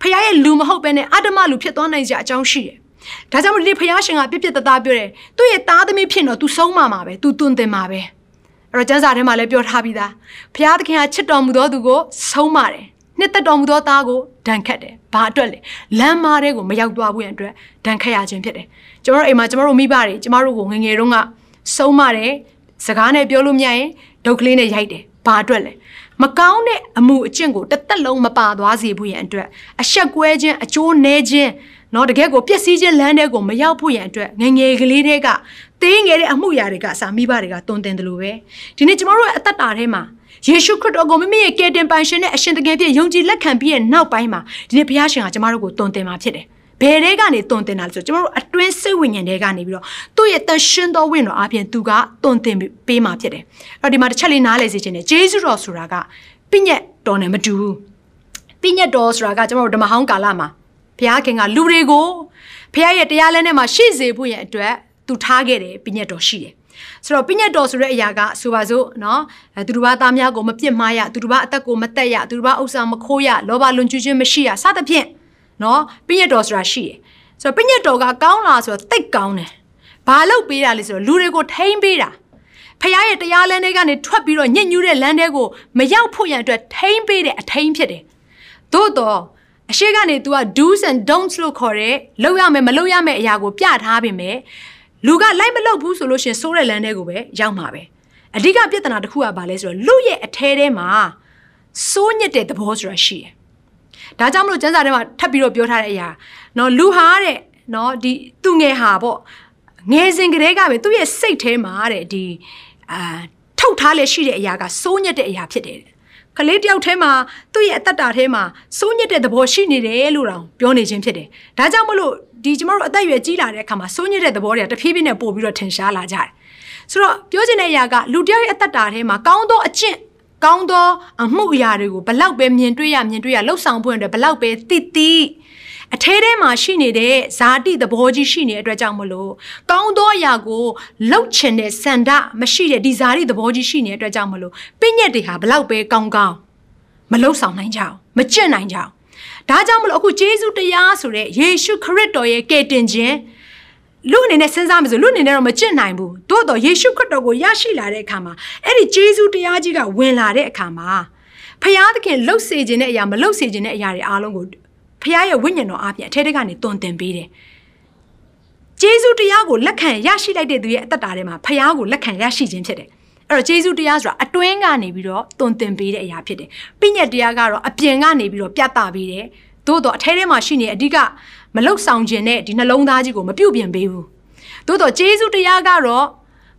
ဖခင်ရဲ့လူမဟုတ်ဘဲနဲ့အတ္တမလူဖြစ်သွားနိုင်ကြအကြောင်းရှိတယ်။ဒါကြောင့်မို့ဒီဖယားရှင်ကပြစ်ပြစ်တသားပြောတယ်။သူ့ရဲ့သားသမီးဖြစ်တော့ तू ဆုံးမှာမှာပဲ။ तू တွင်တင်မှာပဲ။အဲ့တော့ကျမ်းစာထဲမှာလည်းပြောထားပြီးသား။ဖယားသခင်ကချစ်တော်မူသောသူကိုဆုံးမှာတယ်။နှစ်သက်တော်မူသောသားကိုဒဏ်ခတ်တယ်။ဘာအတွက်လဲ။လမ်းမားတဲ့ကိုမရောက်သွားဘူးရန်အတွက်ဒဏ်ခတ်ရခြင်းဖြစ်တယ်။ကျွန်တော်တို့အိမ်မှာကျွန်တော်တို့မိဘတွေကျွန်တော်တို့ကိုငငယ်တုန်းကဆုံးမတယ်။ စကားနဲ့ပြောလို့မရရင်ဒုတ်ကလေးနဲ့ရိုက်တယ်။ဘာအတွက်လဲ။မကောင်းတဲ့အမှုအကျင့်ကိုတစ်သက်လုံးမပါသွားစေဘူးရန်အတွက်အဆက်ကွဲခြင်းအကျိုးနည်းခြင်းနော်တကယ်ကိုပျက်စီးခြင်းလမ်းတဲ့ကိုမရောက်ဖို့ရန်အတွက်ငငယ်ကလေးတွေကသေးငယ်တဲ့အမှုရာတွေကစာမိဘတွေကတုံတင်တယ်လို့ပဲဒီနေ့ကျမတို့ရဲ့အသက်တာထဲမှာယေရှုခရစ်တော်ကိုမိမိရဲ့ကယ်တင်ပိုင်ရှင်နဲ့အရှင်တကယ်ပြည့်ယုံကြည်လက်ခံပြီးရဲ့နောက်ပိုင်းမှာဒီနေ့ဘုရားရှင်ကကျမတို့ကိုတုံတင်มาဖြစ်တယ် ဘယ်တွေကနေတုံတင်တာလဲဆိုကျမတို့အတွင်းစိတ်ဝိညာဉ်တွေကနေပြီးတော့သူ့ရဲ့တန်ရှင်းသောဝိညာဉ်တော်အပြင်သူကတုံတင်ပေးมาဖြစ်တယ်အဲ့တော့ဒီမှာတစ်ချက်လေးနားလည်စေချင်တယ်ဂျေဇုတော်ဆိုတာကပြည့်ညက်တော်နဲ့မတူဘူးပြည့်ညက်တော်ဆိုတာကကျမတို့ဓမ္မဟောင်းကာလမှာဘုရားခင်ကလူတွေကိုဘုရားရဲ့တရားလမ်းထဲမှာရှိစေဖို့ရန်အတွက်သူထားခဲ့တယ်ပြည့်ညတ်တော်ရှိတယ်ဆိုတော့ပြည့်ညတ်တော်ဆိုတဲ့အရာကဆိုပါစို့เนาะသူတို့ဘာသားများကိုမပြစ်မှားရသူတို့ဘာအသက်ကိုမတက်ရသူတို့ဘာဥစ္စာမခိုးရလောဘလွန်ကျူးခြင်းမရှိရစသဖြင့် နော်ပညတ်တော်ဆိုတာရှိတယ်ဆိုတော့ပညတ်တော်ကကောင်းလားဆိုတော့တိတ်ကောင်းတယ်ဘာလို့ပေးတာလဲဆိုတော့လူတွေကိုထိမ့်ပေးတာဖခင်ရဲ့တရားလမ်းတွေကနေထွက်ပြီးတော့ညစ်ညူးတဲ့လမ်းတွေကိုမရောက်ဖို့ရန်အတွက်ထိမ့်ပေးတဲ့အထိန်ဖြစ်တယ်သို့တော့အရှိကနေ तू က do's and don'ts လို့ခေါ်တဲ့လုပ်ရမယ်မလုပ်ရမယ်အရာကိုပြထားပြင်မယ်လူကလိုက်မလုပ်ဘူးဆိုလို့ရှင်စိုးတဲ့လမ်းတွေကိုပဲရောက်မှာပဲအဓိကပြဿနာတစ်ခုကဘာလဲဆိုတော့လူရဲ့အထဲထဲမှာစိုးညစ်တဲ့သဘောဆိုတာရှိတယ် ဒါကြောင့်မလို့ကျန်းစာထဲမှာထပ်ပြီးတော့ပြောထားတဲ့အရာနော်လူဟာတဲ့နော်ဒီသူငယ်ဟာပေါ့ငယ်စဉ်ကတည်းကပဲသူ့ရဲ့စိတ်ထဲမှာတဲ့ဒီအာထုတ်ထားလဲရှိတဲ့အရာကစိုးညက်တဲ့အရာဖြစ်တယ်ကလေးတယောက်ထဲမှာသူ့ရဲ့အသက်တာထဲမှာစိုးညက်တဲ့သဘောရှိနေတယ်လို့တောင်ပြောနေခြင်းဖြစ်တယ်။ဒါကြောင့်မလို့ဒီကျမတို့အသက်အရွယ်ကြီးလာတဲ့အခါမှာစိုးညက်တဲ့သဘောတွေကတဖြည်းဖြည်းနဲ့ပို့ပြီးတော့ထင်ရှားလာကြတယ်။ဆိုတော့ပြောချင်တဲ့အရာကလူတယောက်ရဲ့အသက်တာထဲမှာကောင်းသောအကျင့် ကောင်းသောအမှုအရာတွေကိုဘလောက်ပဲမြင်တွေ့ရမြင်တွေ့ရလှုပ်ဆောင်ဖို့အတွက်ဘလောက်ပဲတည်တည်အထဲထဲမှာရှိနေတဲ့ဇာတိသဘောကြီးရှိနေတဲ့အတွက်ကြောင့်မလို့ကောင်းသောအရာကိုလှုပ်ချင်တဲ့စန္ဒမရှိတဲ့ဒီဇာတိသဘောကြီးရှိနေတဲ့အတွက်ကြောင့်မလို့ပြည့်ညက်တွေဟာဘလောက်ပဲကောင်းကောင်းမလှုပ်ဆောင်နိုင်ကြအောင်မကျင့်နိုင်ကြအောင်ဒါကြောင့်မလို့အခုဂျေဇုတရားဆိုတဲ့ယေရှုခရစ်တော်ရဲ့ကယ်တင်ခြင်း လူအနေနဲ့စဉ်းစားမယ်ဆိုလူအနေနဲ့တော့မကျင့်နိုင်ဘူးသို့တော့ယေရှုခရစ်တော်ကိုရရှိလာတဲ့အခါမှာအဲ့ဒီဂျေဇုတရားကြီးကဝင်လာတဲ့အခါမှာဖျားသခင်လှုပ်စေခြင်းတဲ့အရာမလှုပ်စေခြင်းတဲ့အရာတွေအားလုံးကိုဖခင်ရဲ့ဝိညာဉ်တော်အပြင်အထဲထဲကနေတွင်တင်ပေးတယ်။ဂျေဇုတရားကိုလက်ခံရရှိလိုက်တဲ့သူရဲ့အသက်တာထဲမှာဖခင်ကိုလက်ခံရရှိခြင်းဖြစ်တယ်။အဲ့တော့ဂျေဇုတရားဆိုတာအတွင်းကနေပြီးတော့တွင်တင်ပေးတဲ့အရာဖြစ်တယ်။ပြည့်ညက်တရားကတော့အပြင်ကနေပြီးတော့ပြသပေးတယ်။သို့တော့အထဲထဲမှာရှိနေအဓိက မလုတ်ဆောင်ခြင်းနဲ့ဒီနှလုံးသားကြီးကိုမပြုတ်ပြင်ပေးဘူး။သို့တော့ဂျေဇုတရားကတော့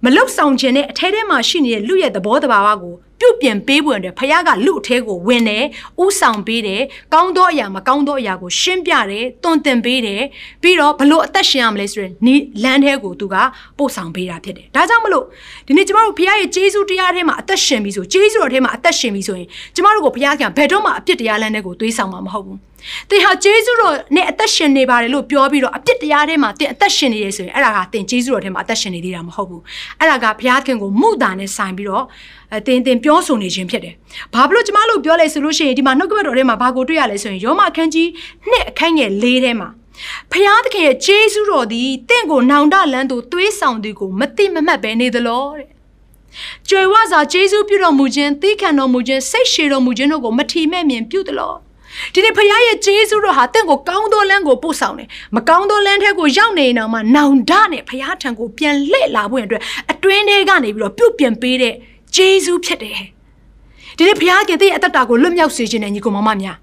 မလုတ်ဆောင်ခြင်းနဲ့အထဲထဲမှာရှိနေတဲ့လူရဲ့သဘောတဘာဝကိုပြုတ်ပြင်ပေးဖို့အတွက်ဖခင်ကလူအထဲကိုဝင်တယ်ဥဆောင်ပေးတယ်ကောင်းသောအရာမကောင်းသောအရာကိုရှင်းပြတယ်တွင်တင်ပေးတယ်ပြီးတော့ဘလို့အသက်ရှင်ရမလဲဆိုရင်နီးလမ်းထဲကိုသူကပို့ဆောင်ပေးတာဖြစ်တယ်ဒါကြောင့်မလို့ဒီနေ့ကျမတို့ဖခင်ရဲ့ဂျေဇုတရားထဲမှာအသက်ရှင်ပြီဆိုဂျေဇုတော်ထဲမှာအသက်ရှင်ပြီဆိုရင်ကျမတို့ကိုဖခင်ကဘယ်တော့မှအပြစ်တရားလမ်းထဲကိုသွေးဆောင်မှာမဟုတ်ဘူး သင်ဟာဂျေဇုတော်နဲ့အသက်ရှင်နေပါတယ်လို့ပြောပြီးတော့အပြစ်တရားထဲမှာသင်အသက်ရှင်နေရဆိုရင်အဲ့ဒါကသင်ဂျေဇုတော်ထဲမှာအသက်ရှင်နေသေးတာမဟုတ်ဘူးအဲ့ဒါကဘုရားခင်ကိုမှုတာနဲ့ဆိုင်ပြီးတော့အသင်သင်ပြောဆိုနေခြင်းဖြစ်တယ်။ဘာဖြစ်လို့ကျမတို့ပြောလဲဆိုလို့ရှိရင်ဒီမှာနှုတ်ကပတ်တော်ထဲမှာဘာကိုတွေ့ရလဲဆိုရင်ယောမအခန်းကြီးနှစ်အခန်းငယ်၄ထဲမှာဖျားသခင်ရဲ့ဂျေဇုတော်သည်တင့်ကိုနောင်တလန်းသို့သွေးဆောင်သည်ကိုမတိမမှတ်ပဲနေသလောတဲ့။ကြွယ်ဝစွာဂျေဇုပြုတော်မူခြင်းသိခံတော်မူခြင်းစိတ်ရှည်တော်မူခြင်းတို့ကိုမထီမဲ့မြင်ပြုသလော ဒီနေ့ဖခင်ရဲ့ဂျေဇုတော်ဟာတင့်ကိုကောင်းသောလမ်းကိုပို့ဆောင်တယ်မကောင်းသောလမ်းထဲကိုရောက်နေအောင်မှနောင်တနဲ့ဖခင်ထံကိုပြန်လှည့်လာဖို့အတွက်အတွင်းထဲကနေပြီးတော့ပြုတ်ပြင်ပေးတဲ့ဂျေဇုဖြစ်တယ်ဒီနေ့ဘုရားခင်သင်ရဲ့အသက်တာကိုလွတ်မြောက်စေခြင်းနဲ့ညီကိုမမများ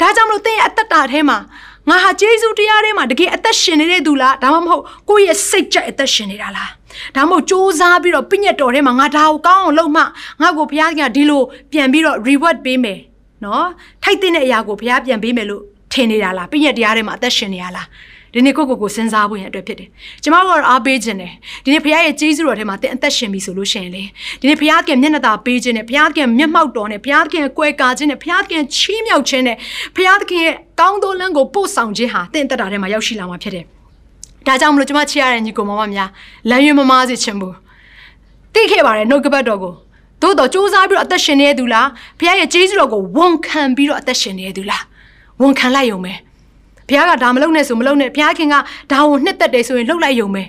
ဒါကြောင့်မလို့သင်ရဲ့အသက်တာထဲမှာငါဟာဂျေဇုတရားထဲမှာတကယ်အသက်ရှင်နေတဲ့သူလားဒါမှမဟုတ်ကိုယ့်ရဲ့စိတ်ကြိုက်အသက်ရှင်နေတာလားဒါမှမဟုတ်စူးစမ်းပြီးတော့ပြည့်ညက်တော်ထဲမှာငါဒါကိုကောင်းအောင်လုပ်မှငါ့ကိုဘုရားခင်ကဒီလိုပြန်ပြီးတော့ reward ပေးမယ် နော်ထိုက်တဲ့အရာကိုဘုရားပြန်ပေးမယ်လို့ထင်နေတာလားပြည့်ညက်တရားထဲမှာအသက်ရှင်နေရလားဒီနေ့ကိုကိုကိုစဉ်းစားဖို့ရအတွက်ဖြစ်တယ်။ကျမတို့အားပေးခြင်းတယ်။ဒီနေ့ဖခင်ရဲ့ကျေးဇူးတော်ထဲမှာတင်အသက်ရှင်ပြီဆိုလို့ရှိရင်လေဒီနေ့ဖခင်ကမျက်နှာသာပေးခြင်းနဲ့ဖခင်ကမျက်မှောက်တော်နဲ့ဖခင်ကကွယ်ကာခြင်းနဲ့ဖခင်ကချီးမြှောက်ခြင်းနဲ့ဖခင်ရဲ့ကောင်းသောလမ်းကိုပို့ဆောင်ခြင်းဟာတင်သက်တာထဲမှာရောက်ရှိလာမှာဖြစ်တယ်။ဒါကြောင့်မလို့ကျမချစ်ရတဲ့ညီကိုမမများလမ်းရွေးမမားစေချင်ဘူး။သိခဲ့ပါတယ်နှုတ်ကပတ်တော်ကို သို့တော့စူးစမ်းပြီးတော့အသက်ရှင်နေတဲ့သူလားဖခင်ရဲ့ကျေးဇူးတော်ကိုဝန်ခံပြီးတော့အသက်ရှင်နေတဲ့သူလားဝန်ခံလိုက်ရုံပဲ။ဘုရားကဒါမလုပ်နဲ့ဆိုမလုပ်နဲ့ဘုရားခင်ကဒါကိုနှစ်သက်တယ်ဆိုရင်လှုပ်လိုက်ရုံပဲ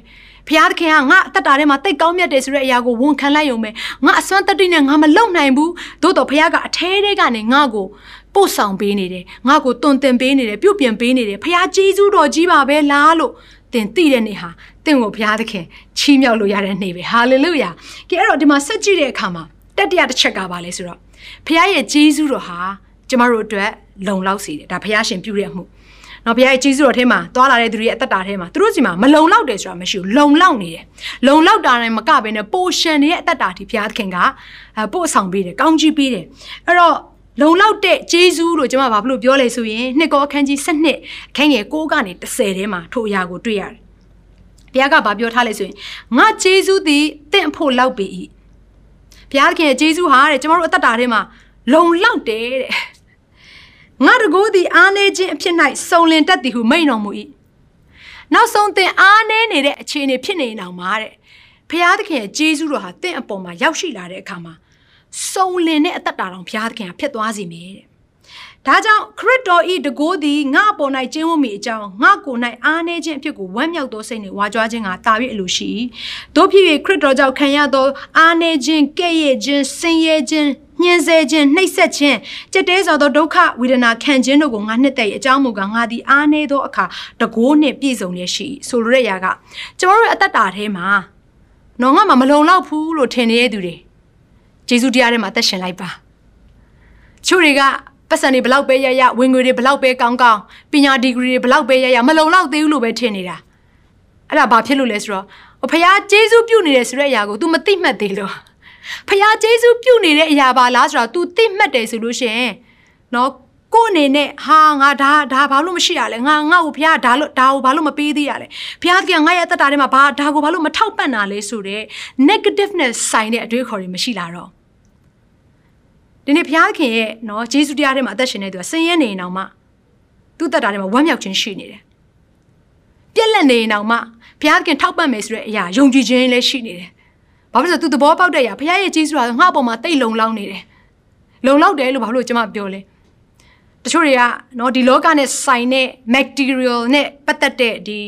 ဘုရားသခင်ကငါအသက်တာထဲမှာတိတ်ကောင်းမြတ်တယ်ဆိုတဲ့အရာကိုဝန်ခံလိုက်ရုံပဲငါအစွမ်းတတ္တိနဲ့ငါမလုံနိုင်ဘူးသို့တော့ဘုရားကအထဲထဲကနေငါ့ကိုပို့ဆောင်ပေးနေတယ်ငါ့ကိုတွင်တင်ပေးနေတယ်ပြုတ်ပြင်ပေးနေတယ်ဘုရားကျေးဇူးတော်ကြီးပါပဲလားလို့တင်သိတဲ့နေ့ဟာတင့်ကိုဘုရားသခင်ချီးမြှောက်လို့ရတဲ့နေ့ပဲဟာလေလုယာကဲအဲ့တော့ဒီမှာဆက်ကြည့်တဲ့အခါမှာ တတိယတစ်ချက်ကပါလဲဆိုတော့ဘုရားရဲ့ကျေးဇူးတော်ဟာကျမတို့အတွက်လုံလောက်စေတယ်ဒါဘုရားရှင်ပြုတဲ့အမှုနော်ဘုရားရဲ့ကြီးစုတော်ထဲမှာသွားလာတဲ့သူတွေရဲ့အသက်တာထဲမှာသူတို့စီမှာမလုံလောက်တယ်ဆိုတာမရှိဘူးလုံလောက်နေတယ်လုံလောက်တာနဲ့မကဘဲနဲ့ပိုရှင်ရဲ့အသက်တာဒီဘုရားသခင်ကပို့ဆောင်ပေးတယ်ကောင်းကြီးပေးတယ်အဲ့တော့လုံလောက်တဲ့ဂျေဇူးလို့ကျွန်မဘာဖြစ်လို့ပြောလဲဆိုရင်နှစ်ကောအခန်းကြီး7အခန်းငယ်6ကနေ10ထဲမှာထိုအရာကိုတွေ့ရတယ်ဘုရားကဘာပြောထားလဲဆိုရင်ငါဂျေဇူးသည်တင့်ဖို့လောက်ပေ၏ ဘုရားသခင်ရဲ့ဂျေဇူးဟာတဲ့ကျွန်တော်တို့အသက်တာထဲမှာလုံလောက်တယ်တဲ့ငါတကိုးသည်အားနေခြင်းအဖြစ်၌စုံလင်တတ်သည်ဟုမိန့်တော်မူ၏နောက်ဆုံးသင်အားနေနေတဲ့အခြေအနေဖြစ်နေအောင်မှာတဲ့ဘုရားသခင်ရဲ့ဂျေဇုတော်ဟာတင့်အပေါ်မှာရောက်ရှိလာတဲ့အခါမှာစုံလင်တဲ့အသက်တာတော်ဘုရားသခင်ကဖြစ်သွားစေမယ်တဲ့ ဒါကြောင့်ခရစ်တော်ဤတကိုးသည်ငါအပေါ်၌ကျင်းဝတ်မိအကြောင်းငါကိုယ်၌အားနေခြင်းအဖြစ်ကိုဝမ်းမြောက်သောစိတ်နှင့်ဝါကြွားခြင်းကတာ၍အလိုရှိ။တို့ဖြစ်၍ခရစ်တော်ကြောင့်ခံရသောအားနေခြင်း၊ကဲ့ရဲ့ခြင်း၊ဆင်းရဲခြင်းညညှင်းဆဲခြင်းနှိပ်စက်ခြင်းကြက်တဲစွာသောဒုက္ခဝေဒနာခံခြင်းတို့ကိုငါနှစ်သက်၏အကြောင်းမူကားငါသည်အားနည်းသောအခါတကိုးနှင့်ပြည့်စုံရရှိဆိုလိုတဲ့ຢာကကျမတို့ရဲ့အသက်တာထဲမှာနော်ငါမှမလုံလောက်ဘူးလို့ထင်နေတဲ့သူတွေဂျေဇုတရားထဲမှာသက်ရှင်လိုက်ပါချို့တွေက ပတ်စံတွေဘလောက်ပဲရရဝင်ငွေတွေဘလောက်ပဲကောင်းကောင်းပညာဒီဂရီတွေဘလောက်ပဲရရမလုံလောက်သေးဘူးလို့ပဲထင်နေတာအဲ့ဒါဘာဖြစ်လို့လဲဆိုတော့ဖခင်ဂျေဇုပြုတ်နေတယ်ဆိုတဲ့အရာကို तू မသိမှတ်သေးလို့ဖခင်ဂျေဇုပြုတ်နေတဲ့အရာပါလားဆိုတော့ तू သိမှတ်တယ်ဆိုလို့ရှိရင်နော်ကိုအနေနဲ့ဟာငါဒါဒါဘာလို့မရှိရလဲငါငါ့ကိုဖះဒါလို့ဒါကိုဘာလို့မပေးသေးရလဲဖះကငါရဲ့အသက်တာထဲမှာဘာဒါကိုဘာလို့မထောက်ပံ့တာလဲဆိုတော့ negativeness ဆိုင်တဲ့အတွေ့အခေါ်တွေမရှိလာတော့ ဒီနေ့ဘုရားခင်ရဲ့နော်ဂျေစုတရားထဲမှာအသက်ရှင်နေသူကဆင်းရဲနေရင်တော့မှသူ့တက်တာထဲမှာဝမ်းမြောက်ခြင်းရှိနေတယ်ပြက်လက်နေရင်တော့မှဘုရားခင်ထောက်ပံ့မယ်ဆိုတဲ့အရာယုံကြည်ခြင်းလည်းရှိနေတယ်ဘာဖြစ်လို့သူသဘောပေါက်တဲ့အရာဘုရားရဲ့ဂျေစုကငါ့အပေါ်မှာတိတ်လုံလောက်နေတယ်လုံလောက်တယ်လို့ဘာလို့ကျွန်မပြောလဲတချို့တွေကနော်ဒီလောကနဲ့ဆိုင်တဲ့ material နဲ့ပတ်သက်တဲ့ဒီ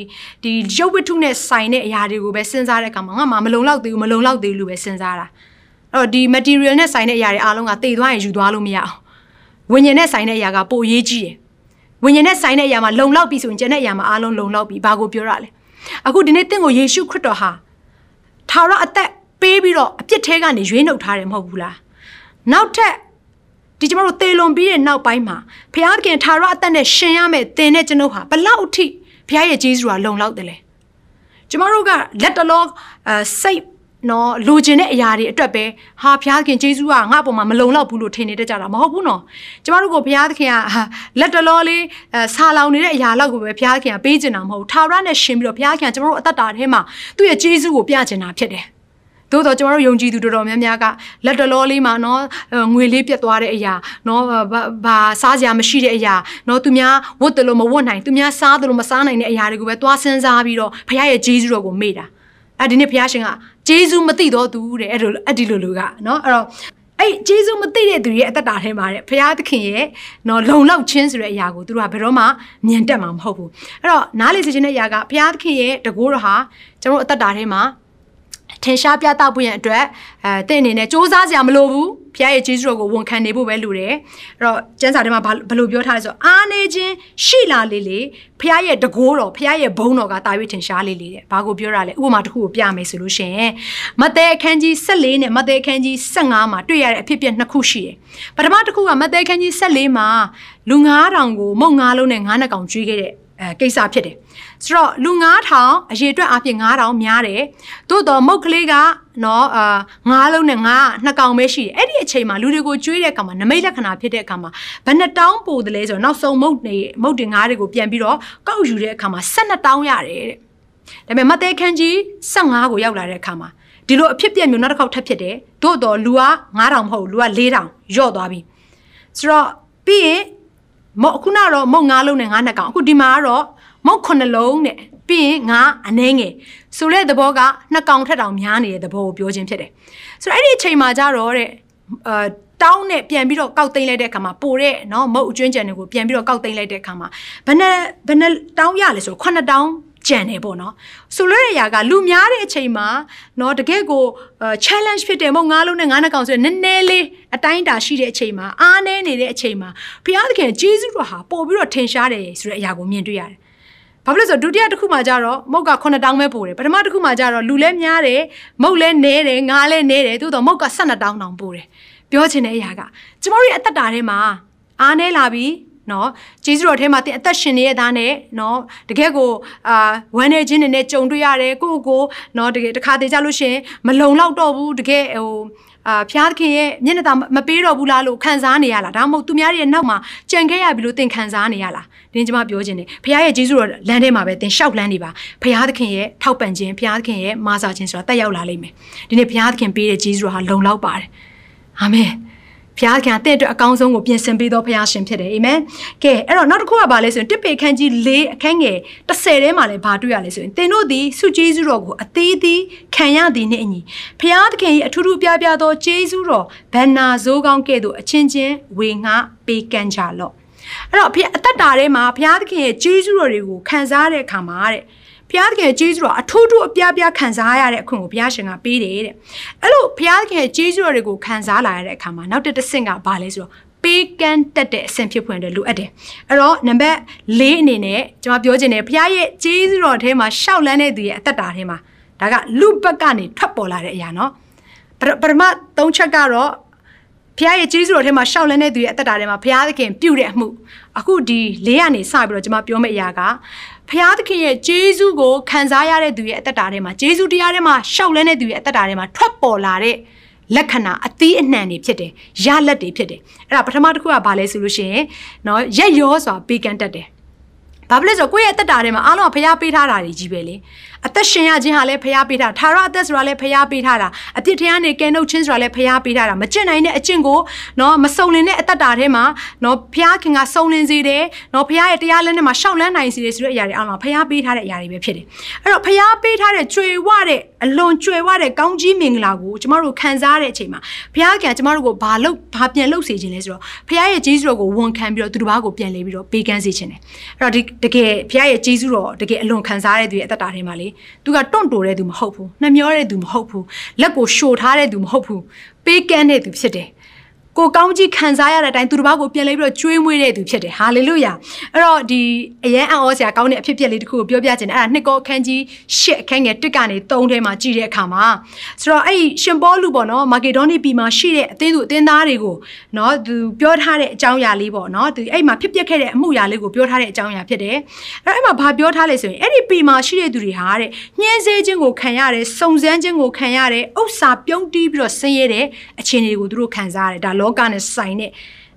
ဒီရုပ်ဝတ္ထုနဲ့ဆိုင်တဲ့အရာတွေကိုပဲစဉ်းစားတဲ့အခါမှာငါမှမလုံလောက်သေးဘူးမလုံလောက်သေးဘူးလို့ပဲစဉ်းစားတာအဲ့ တော့ဒီ material နဲ့ဆိုင်တဲ့အရာတွေအားလုံးကတည်သွားရင်ယူသွားလို့မရအောင်ဝိညာဉ်နဲ့ဆိုင်တဲ့အရာကပိုအရေးကြီးတယ်ဝိညာဉ်နဲ့ဆိုင်တဲ့အရာမှာလုံလောက်ပြီဆိုရင်ကျန်တဲ့အရာမှာအားလုံးလုံလောက်ပြီဘာကိုပြောရလဲအခုဒီနေ့တင့်ကိုယေရှုခရစ်တော်ဟာထာဝရအသက်ပေးပြီးတော့အပြစ်ထဲကနေရွေးနှုတ်ထားတယ်မဟုတ်ဘူးလားနောက်ထပ်ဒီကျမတို့သေလွန်ပြီးတဲ့နောက်ပိုင်းမှာဘုရားခင်ထာဝရအသက်နဲ့ရှင်ရမယ်သင်တဲ့ကျွန်ုပ်ဟာဘလောက်အထိဘုရားရဲ့ဂျေဇုဟာလုံလောက်တယ်လဲကျမတို့ကလက်တလောအဲစိတ် နော်လိုချင်တဲ့အရာတွေအတွက်ပဲဟာဘုရားခင်ဂျေဇုကငါ့အပေါ်မှာမလုံလောက်ဘူးလို့ထင်နေတတ်ကြတာမဟုတ်ဘူးနော်ကျမတို့ကိုဘုရားသခင်ကလက်တလောလေးဆာလောင်နေတဲ့အရာလောက်ကိုပဲဘုရားခင်ကပေးချင်တာမဟုတ်ထာဝရနဲ့ရှင်ပြီးတော့ဘုရားခင်ကကျမတို့အသက်တာထဲမှာသူ့ရဲ့ဂျေဇုကိုပြချင်တာဖြစ်တယ်သို့တော့ကျွန်တော်တို့ယုံကြည်သူတော်တော်များများကလက်တလောလေးမှာနော်ငွေလေးပြတ်သွားတဲ့အရာနော်ဘာစားစရာမရှိတဲ့အရာနော်သူများဝတ်တယ်လို့မဝတ်နိုင်သူများစားတယ်လို့မစားနိုင်တဲ့အရာတွေကိုပဲသွားစဉ်းစားပြီးတော့ဘုရားရဲ့ဂျေဇုတော်ကိုမေ့တာအဲဒီနေ့ဘုရားရှင်က ဂျေဇုမသိတော့သူတဲ့အဲ့လိုအဲ့ဒီလိုလိုကနော်အဲ့တော့အဲ့ဂျေဇုမသိတဲ့သူရဲ့အသက်တာထဲမှာတဲ့ဘုရားသခင်ရဲ့နော်လုံလောက်ခြင်းဆိုတဲ့အရာကိုသူတို့ကဘယ်တော့မှမြင်တတ်မှာမဟုတ်ဘူးအဲ့တော့နားလေစေခြင်းတဲ့အရာကဘုရားသခင်ရဲ့တကိုးတော်ဟာကျွန်တော်အသက်တာထဲမှာထင်ရှားပြသဖို့ရန်အတွက်အဲတင့်အနေနဲ့စ조사စရာမလိုဘူး ဖခင်ရဲ့ဂျေဇုတော်ကိုဝန်ခံနေဖို့ပဲလိုတယ်အဲ့တော့ကျမ်းစာထဲမှာဘယ်လိုပြောထားလဲဆိုအားနေခြင်းရှိလာလေလေဖခင်ရဲ့တကိုးတော်ဖခင်ရဲ့ဘုန်းတော်ကတာ၍ထင်ရှားလေလေတဲ့ဘာကိုပြောရလဲဥပမာတစ်ခုကိုပြမယ်ဆိုလို့ရှိရင်မဿဲအခန်းကြီး14နဲ့မဿဲအခန်းကြီး15မှာတွေ့ရတဲ့အဖြစ်အပျက်နှစ်ခုရှိတယ်ပထမတစ်ခုကမဿဲအခန်းကြီး14မှာလူ9000ကိုမုံ9လုံးနဲ့9နှကောင်ကျွေးခဲ့တဲ့ အဲကိစ္စဖြစ်တယ်ဆိုတော့လူ9000အရေအတွက်အပြင်9000များတယ်သို့တော့မုတ်ကလေးကနော်အာ9လုံးနဲ့9နှစ်ကောင်ပဲရှိတယ်အဲ့ဒီအချိန်မှာလူတွေကိုကျွေးတဲ့အခါမှာနမိတ်လက္ခဏာဖြစ်တဲ့အခါမှာဘယ်နှတောင်းပို့တယ်လဲဆိုတော့နောက်ဆုံးမုတ်နေမုတ်တင်ငါးတွေကိုပြန်ပြီးတော့ကောက်ယူတဲ့အခါမှာ12တောင်းရတယ်တဲ့ဒါပေမဲ့မဿဲခန်းကြီး15ကိုရောက်လာတဲ့အခါမှာဒီလိုအဖြစ်ပြက်မျိုးနောက်တစ်ခေါက်ထပ်ဖြစ်တယ်သို့တော့လူက9000မဟုတ်လူက4000ယော့သွားပြီဆိုတော့ပြီးရင် မော့ခုနကတော့မော့၅လုံးနဲ့၅နှစ်ကောင်အခုဒီမှာကတော့မော့9လုံးနဲ့ပြီးရင်ငါအနှဲငယ်ဆိုတဲ့သဘောကနှစ်ကောင်ထက်တောင်များနေတဲ့သဘောကိုပြောခြင်းဖြစ်တယ်ဆိုတော့အဲ့ဒီအချိန်မှာကြတော့တဲ့အာတောင်းနဲ့ပြန်ပြီးတော့ကောက်သိမ်းလိုက်တဲ့အခါမှာပိုတဲ့နော်မုတ်အကျွင်းကြံတွေကိုပြန်ပြီးတော့ကောက်သိမ်းလိုက်တဲ့အခါမှာဘယ်နှဘယ်နှတောင်းရလဲဆိုတော့9တောင်း ကြံတယ်ပေါ့နော်ဆိုလိုတဲ့အရာကလူများတဲ့အချိန်မှာနော်တကယ်ကို challenge ဖြစ်တယ်မဟုတ်ငါလုံးနဲ့ငါနှကောင်ဆိုရင်နည်းနည်းလေးအတိုင်းအတာရှိတဲ့အချိန်မှာအားနည်းနေတဲ့အချိန်မှာဘုရားသခင်ဂျေဇုတော်ဟာပို့ပြီးတော့ထင်ရှားတယ်ဆိုတဲ့အရာကိုမြင်တွေ့ရတယ်ဘာဖြစ်လို့ဆိုဒုတိယတစ်ခုမှကြတော့မုတ်က9000တောင်းပဲပို့တယ်ပထမတစ်ခုမှကြတော့လူလဲများတယ်မုတ်လဲနဲတယ်ငါလဲနဲတယ်သို့တော့မုတ်က12တောင်းတောင်ပို့တယ်ပြောချင်တဲ့အရာကကျမတို့ရဲ့အသက်တာထဲမှာအားနည်းလာပြီး နော်ဂျေဇုတော်ထဲမှာတင်အသက်ရှင်နေတဲ့သားနဲ့နော်တကယ်ကိုအာဝမ်းနေခြင်းတွေနဲ့ကြုံတွေ့ရတယ်ကိုယ့်ကိုနော်တကယ်တစ်ခါတည်းကြလို့ရှင်မလုံလောက်တော့ဘူးတကယ်ဟိုအာဖျားသခင်ရဲ့မျက်နှာသာမပေးတော့ဘူးလားလို့ခံစားနေရလားဒါမှမဟုတ်သူများရဲ့နောက်မှာကြံခဲ့ရပြီလို့သင်ခံစားနေရလားဒင်းကျမပြောခြင်းတယ်ဖျားရဲ့ဂျေဇုတော်လမ်းထဲမှာပဲသင်လျှောက်လန်းနေပါဖျားသခင်ရဲ့ထောက်ပံ့ခြင်းဖျားသခင်ရဲ့မာစာခြင်းဆိုတာတက်ရောက်လာလိမ့်မယ်ဒီနေ့ဖျားသခင်ပေးတဲ့ဂျေဇုတော်ဟာလုံလောက်ပါတယ်အာမင် ဘုရားခင်တဲ့အတွက်အကောင်းဆုံးကိုပြင်ဆင်ပေးသောဘုရားရှင်ဖြစ်တယ်အာမင်ကဲအဲ့တော့နောက်တစ်ခုကဘာလဲဆိုရင်တစ်ပေခန်းကြီး၄အခန်းငယ်30ထဲမှာလည်းဘာတွေ့ရလဲဆိုရင်သင်တို့သည်ဆုကျေးဇူးတော်ကိုအသေးသေးခံရသည်နှင့်အညီဘုရားသခင်၏အထူးထူးပြားပြားသောကျေးဇူးတော်ဗန္နာဇိုးကောင်းကဲ့သို့အချင်းချင်းဝေငှပေးကမ်းကြလော့အဲ့တော့ဘုရားအသက်တာထဲမှာဘုရားသခင်ရဲ့ကျေးဇူးတော်တွေကိုခံစားတဲ့အခါမှာတဲ့ ဘဘုရားသခင်ရဲ့ကျေးဇူးတော်အထူးထူးအပြားပြားခံစားရတဲ့အခွင့်ကိုဘုရားရှင်ကပေးတယ်တဲ့အဲ့လိုဘုရားသခင်ရဲ့ကျေးဇူးတော်တွေကိုခံစားလာရတဲ့အခါမှာနောက်တစ်တစ်ဆင့်ကဘာလဲဆိုတော့ပေးကမ်းတက်တဲ့အဆင့်ဖြစ်ဖွင့်တယ်လိုအပ်တယ်အဲ့တော့နံပါတ်၄အနေနဲ့ကျွန်မပြောချင်တယ်ဘုရားရဲ့ကျေးဇူးတော်ထဲမှာရှောက်လန်းတဲ့သူရဲ့အသက်တာထဲမှာဒါကလူဘက်ကနေထွက်ပေါ်လာတဲ့အရာနော်ပရမ၃ချက်ကတော့ဖခင်ရဲ့ကျေးဇူးတော်ထဲမှာရှောက်လန်းတဲ့သူရဲ့အသက်တာထဲမှာဖခင်သခင်ပြုတဲ့အမှုအခုဒီလေးကနေစပြီးတော့ကျွန်မပြောမယ့်အရာက ဖခင်သခင်ရဲ့ကျေးဇူးကိုခံစားရတဲ့သူရဲ့အသက်တာထဲမှာကျေးဇူးတရားထဲမှာရှောက်လန်းတဲ့သူရဲ့အသက်တာထဲမှာထွက်ပေါ်လာတဲ့လက္ခဏာအသီးအနှံတွေဖြစ်တယ်ရလက်တွေဖြစ်တယ်အဲ့ဒါပထမတစ်ခုကဘာလဲဆိုလို့ရှိရင်เนาะရက်ရောစွာပေးကမ်းတတ်တယ်ဘာဖြစ်လဲဆိုကိုယ့်ရဲ့အသက်တာထဲမှာအားလုံးကဖျားပေးထားတာတွေကြီးပဲလေ အသက်ရှင်ရခြင်းဟာလည်းဖျားပေးထားထာဝရအသက်ဆိုတာလည်းဖျားပေးထားတာအပြစ်တရားနဲ့ကဲနှုတ်ခြင်းဆိုတာလည်းဖျားပေးထားတာမကျင့်နိုင်တဲ့အကျင့်ကိုနော်မစုံလင်တဲ့အသက်တာထဲမှာနော်ဖျားခင်ကစုံလင်စေတယ်နော်ဖျားရဲ့တရားလက်နဲ့မှာရှောက်လန်းနိုင်စေတယ်ဆိုတဲ့အရာတွေအားလုံးဖျားပေးထားတဲ့အရာတွေပဲဖြစ်တယ်အဲ့တော့ဖျားပေးထားတဲ့ကြွေဝတဲ့အလွန်ကြွယ်ဝတဲ့ကောင်းကြီးမင်္ဂလာကိုကျမတို့ခံစားရတဲ့အချိန်မှာဘုရားကကျမတို့ကိုဘာလို့ဘာပြန်လုပ်စေခြင်းလဲဆိုတော့ဘုရားရဲ့ဂျေဇုတော်ကိုဝန်ခံပြီးတော့သူတစ်ပါးကိုပြန်လေပြီးတော့ပေးကမ်းစေခြင်းတယ်အဲ့တော့ဒီတကယ်ဘုရားရဲ့ဂျေဇုတော်တကယ်အလွန်ခံစားရတဲ့သူရဲ့အသက်တာထဲမှာလေသူကတွန့်တိုတဲ့သူမဟုတ်ဘူးနှမျောတဲ့သူမဟုတ်ဘူးလက်ကိုရှို့ထားတဲ့သူမဟုတ်ဘူးပေးကမ်းတဲ့သူဖြစ်တယ် ကိုကောင်းကြီးခံစားရတဲ့အတိုင်းသူတစ်ပါးကိုပြန်လဲပြီးတော့ကျွေးမွေးတဲ့သူဖြစ်တယ်ဟာလေလုယာအဲ့တော့ဒီအရန်အံ့ဩစရာကောင်းတဲ့အဖြစ်အပျက်လေးတစ်ခုကိုပြောပြချင်တယ်အဲ့ဒါနှစ်ကောအခန်းကြီးရှစ်အခန်းငယ်တစ်ကနေသုံးထဲမှာကြည့်တဲ့အခါမှာဆိုတော့အဲ့ဒီရှင်ပေါလုပေါ့နော်မာကေဒေါနီပြည်မှာရှိတဲ့အသင်းသူအသင်းသားတွေကိုနော်သူပြောထားတဲ့အကြောင်းအရာလေးပေါ့နော်သူအဲ့မှာဖြစ်ပျက်ခဲ့တဲ့အမှုရာလေးကိုပြောထားတဲ့အကြောင်းအရာဖြစ်တယ်အဲ့အဲ့မှာဘာပြောထားလဲဆိုရင်အဲ့ဒီပြည်မှာရှိတဲ့သူတွေဟာတဲ့ညှင်းဆဲခြင်းကိုခံရတယ်စုံစမ်းခြင်းကိုခံရတယ်ဥစ္စာပြုံးတီးပြီးတော့ဆင်းရဲတဲ့အခြေအနေတွေကိုသူတို့ခံစားရတယ်ဒါလောကနဲ့ဆိုင်တဲ့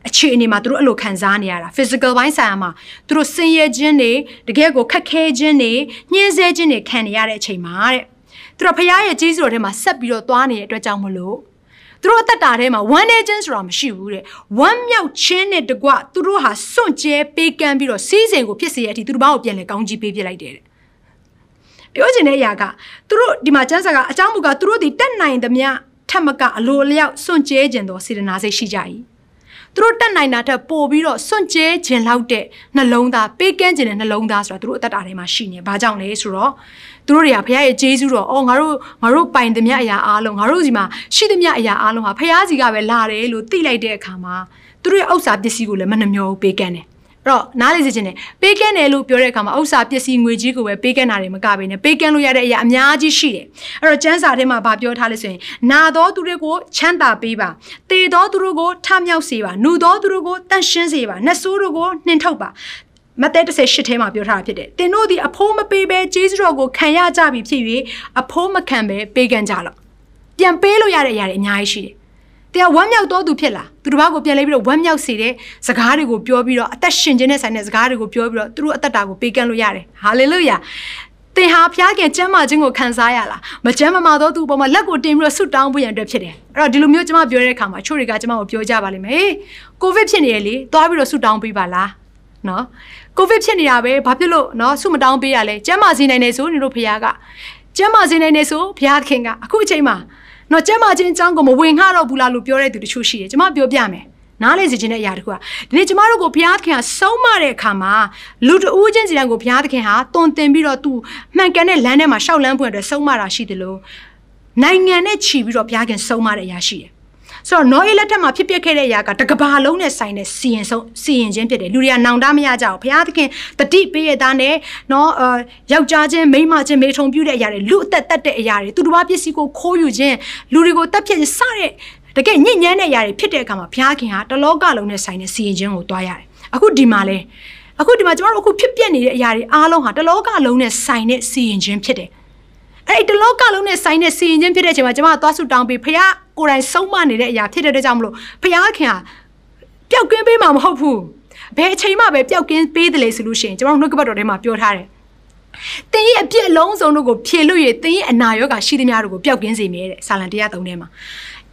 အခြေအနေမှာသူတို့အဲ့လိုခံစားနေရတာ physical ဘိုင်းဆိုင်ရာမှာသူတို့ဆင်းရဲခြင်းတွေတကယ်ကိုခက်ခဲခြင်းတွေညှင်းဆဲခြင်းတွေခံနေရတဲ့အချိန်မှာတဲ့သူတို့ဖခင်ရဲ့ကြီးစုတော်ထဲမှာဆက်ပြီးတော့သွားနေတဲ့အတွက်ကြောင့်မလို့သူတို့အသက်တာထဲမှာဝမ်းနေခြင်းဆိုတာမရှိဘူးတဲ့ဝမ်းမြောက်ခြင်းနဲ့တကွသူတို့ဟာစွန့်ကြဲပေးကမ်းပြီးတော့စီးစိမ်ကိုဖြစ်စေရအထိသူတို့ဘာကိုပြန်လဲကောင်းကြီးပေးပြလိုက်တယ်တဲ့ပြောချင်တဲ့အရာကသူတို့ဒီမှာကျမ်းစာကအကြောင်းမူကသူတို့ဒီတက်နိုင်သမျှ ထက်မကအလိုအလျောက်စွန့်ကြဲခြင်းသောစေတနာစိတ်ရှိကြ၏သူတို့တက်နိုင်တာထက်ပိုပြီးတော့စွန့်ကြဲခြင်းလောက်တဲ့နှလုံးသားပေးကမ်းခြင်းတဲ့နှလုံးသားဆိုတာသူတို့အသက်တာထဲမှာရှိနေ။ဘာကြောင့်လဲဆိုတော့သူတို့တွေကဖခင်ရဲ့ဂျေဇုတော်အော်ငါတို့ငါတို့ပိုင်သမျှအရာအားလုံးငါတို့စီမှာရှိသမျှအရာအားလုံးဟာဖခင်စီကပဲလာတယ်လို့သိလိုက်တဲ့အခါမှာသူတို့ရဲ့ဥစ္စာပစ္စည်းကိုလည်းမနှမျောဘူးပေးကမ်းတယ်။ တော့နားလေစေချင်တယ်ပေးကမ်းတယ်လို့ပြောတဲ့အခါမှာဥစ္စာပစ္စည်းငွေကြီးကိုပဲပေးကမ်းတာတွေမကဘဲနဲ့ပေးကမ်းလို့ရတဲ့အရာအများကြီးရှိတယ်အဲ့တော့ကျမ်းစာထဲမှာဗာပြောထားလို့ဆိုရင်နာသောသူတွေကိုချမ်းသာပေးပါတေသောသူတို့ကိုထမြောက်စေပါနှူသောသူတို့ကိုတန့်ရှင်းစေပါနှဆိုးတို့ကိုနှင်ထုတ်ပါမဿဲ38ထဲမှာပြောထားတာဖြစ်တယ်။တင်တို့ဒီအဖိုးမပေးဘဲဂျေဇုတော်ကိုခံရကြပြီဖြစ်၍အဖိုးမခံဘဲပေးကမ်းကြလော့။ပြန်ပေးလို့ရတဲ့အရာတွေအများကြီးရှိတယ် တရားဝမ်းမြောက်တော်သူဖြစ်လာသူတစ်ပါးကိုပြန်လဲပြီးတော့ဝမ်းမြောက်စေတဲ့စကားတွေကိုပြောပြီးတော့အသက်ရှင်ခြင်းနဲ့ဆိုင်တဲ့စကားတွေကိုပြောပြီးတော့သူတို့အသက်တာကိုပေးကမ်းလို့ရတယ်ဟာလေလုယာသင်ဟာဖျားခင်ကျမ်းမာခြင်းကိုခံစားရလားမကျမ်းမမာသောသူပေါ်မှာလက်ကိုတင်ပြီးတော့ဆွတောင်းဖို့ရန်အတွက်ဖြစ်တယ်အဲ့တော့ဒီလိုမျိုးကျွန်မပြောတဲ့အခါမှာချို့တွေကကျွန်မကိုပြောကြပါလိမ့်မယ်ကိုဗစ်ဖြစ်နေရလေသွားပြီးတော့ဆွတောင်းပေးပါလားနော်ကိုဗစ်ဖြစ်နေတာပဲဘာဖြစ်လို့နော်ဆုမတောင်းပေးရလဲကျမ်းမာစေနိုင်နေဆိုနေတို့ဖျားကကျမ်းမာစေနိုင်နေဆိုဖျားခင်ကအခုအချိန်မှာ နော်ကျမချင်းအကြောင်းကိုမဝင်ငှတော့ဘူးလားလို့ပြောတဲ့သူတချို့ရှိတယ်ကျမပြောပြမယ်နားလေစီခြင်းတဲ့အရာတခုကဒီနေ့ကျမတို့ကိုဘုရားသခင်ကဆုံးမတဲ့အခါမှာလူတဦးချင်းစီတိုင်းကိုဘုရားသခင်ဟာတုံတင်ပြီးတော့သူမှန်ကန်တဲ့လမ်းထဲမှာရှောက်လန်းဖွင့်အတွက်ဆုံးမတာရှိတယ်လို့နိုင်ငံနဲ့ချီပြီးတော့ဘုရားခင်ဆုံးမတဲ့အရာရှိတယ် ဆိုတော့နော်အေးလက်ထက်မှာဖြစ်ပျက်ခဲ့တဲ့အရာကတကဘာလုံးနဲ့ဆိုင်တဲ့စီရင်ဆုံးစီရင်ခြင်းဖြစ်တယ်လူတွေကနောင်တမရကြဘူးဘုရားသခင်တတိပေးရသားနဲ့နော်အာယောက်ျားချင်းမိန်းမချင်းမေထုံပြုတဲ့အရာတွေလူအသက်တက်တဲ့အရာတွေသူတစ်ပါးပစ္စည်းကိုခိုးယူခြင်းလူတွေကိုတက်ပြစ်စတဲ့တကယ်ညဉ့်ညမ်းတဲ့အရာတွေဖြစ်တဲ့အခါမှာဘုရားခင်ဟာတလောကလုံးနဲ့ဆိုင်တဲ့စီရင်ခြင်းကိုတွားရတယ်အခုဒီမှာလဲအခုဒီမှာကျမတို့အခုဖြစ်ပျက်နေတဲ့အရာတွေအားလုံးဟာတလောကလုံးနဲ့ဆိုင်တဲ့စီရင်ခြင်းဖြစ်တယ်အဲ့ဒီတလောကလုံးနဲ့ဆိုင်တဲ့စီရင်ခြင်းဖြစ်တဲ့အချိန်မှာကျမကသွားဆုတောင်းပြီးဖခင် ကိုယ်တိုင်ဆုံးမနေတဲ့အရာဖြစ်တဲ့အတွက်ကြောင့်မလို့ဖခင်ခင်ဟာပျောက်ကင်းပေးမှာမဟုတ်ဘူးဘယ်အချိန်မှပဲပျောက်ကင်းပေးတယ်လေဆိုလို့ရှိရင်ကျမတို့နှုတ်ကပတ်တော်ထဲမှာပြောထားတယ်။တင်းရဲ့အပြစ်အလုံးစုံတို့ကိုဖြေလို့ရတင်းရဲ့အနာရောဂါရှိသမျှတို့ကိုပျောက်ကင်းစေမြဲတဲ့ဆာလံ103ထဲမှာ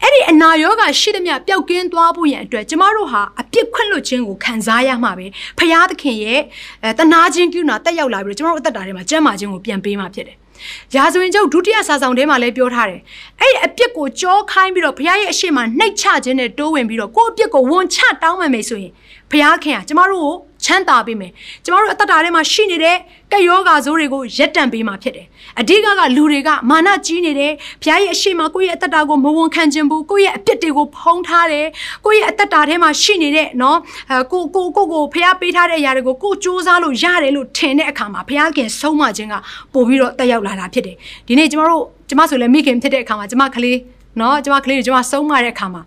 အဲ့ဒီအနာရောဂါရှိသမျှပျောက်ကင်းသွားဖို့ရန်အတွက်ကျမတို့ဟာအပြစ်ခွင့်လွတ်ခြင်းကိုခံစားရမှာပဲဖရာသခင်ရဲ့အဲတနာခြင်းကုနာတက်ရောက်လာပြီးတော့ကျမတို့အသက်တာထဲမှာကျမ်းမာခြင်းကိုပြန်ပေးမှာဖြစ်တယ်။ ရာဇဝင်ကျုပ်ဒုတိယစာဆောင်ထဲမှာလည်းပြောထားတယ်။အဲ့ဒီအပြစ်ကိုကြောခိုင်းပြီးတော့ဘုရားရဲ့အရှိမနှိတ်ချခြင်းနဲ့တိုးဝင်ပြီးတော့ကိုယ့်အပြစ်ကိုဝန်ချတောင်းမှမယ်ဆိုရင်ဘုရားခင်ကကျမတို့ကိုချမ်းသာပေးမယ်ကျမတို့အသက်တာထဲမှာရှိနေတဲ့ကက်ယောဂါဆိုးတွေကိုရက်တန့်ပေးမှာဖြစ်တယ်အဓိကကလူတွေကမာနကြီးနေတယ်ဘုရားရဲ့အရှိမကိုယ့်ရဲ့အသက်တာကိုမဝန်ခံခြင်းဘူးကိုယ့်ရဲ့အပြစ်တွေကိုဖုံးထားတယ်ကိုယ့်ရဲ့အသက်တာထဲမှာရှိနေတဲ့နော်အဲကိုကိုကိုကိုဘုရားပေးထားတဲ့အရာတွေကိုကိုစူးစမ်းလို့ရတယ်လို့ထင်တဲ့အခါမှာဘုရားခင်ဆုံးမခြင်းကပို့ပြီးတော့တက်ရောက်လာတာဖြစ်တယ်ဒီနေ့ကျမတို့ကျမဆိုလည်းမိခင်ဖြစ်တဲ့အခါမှာကျမကလေးနော်ကျမကလေးကိုကျမဆုံးမတဲ့အခါမှာ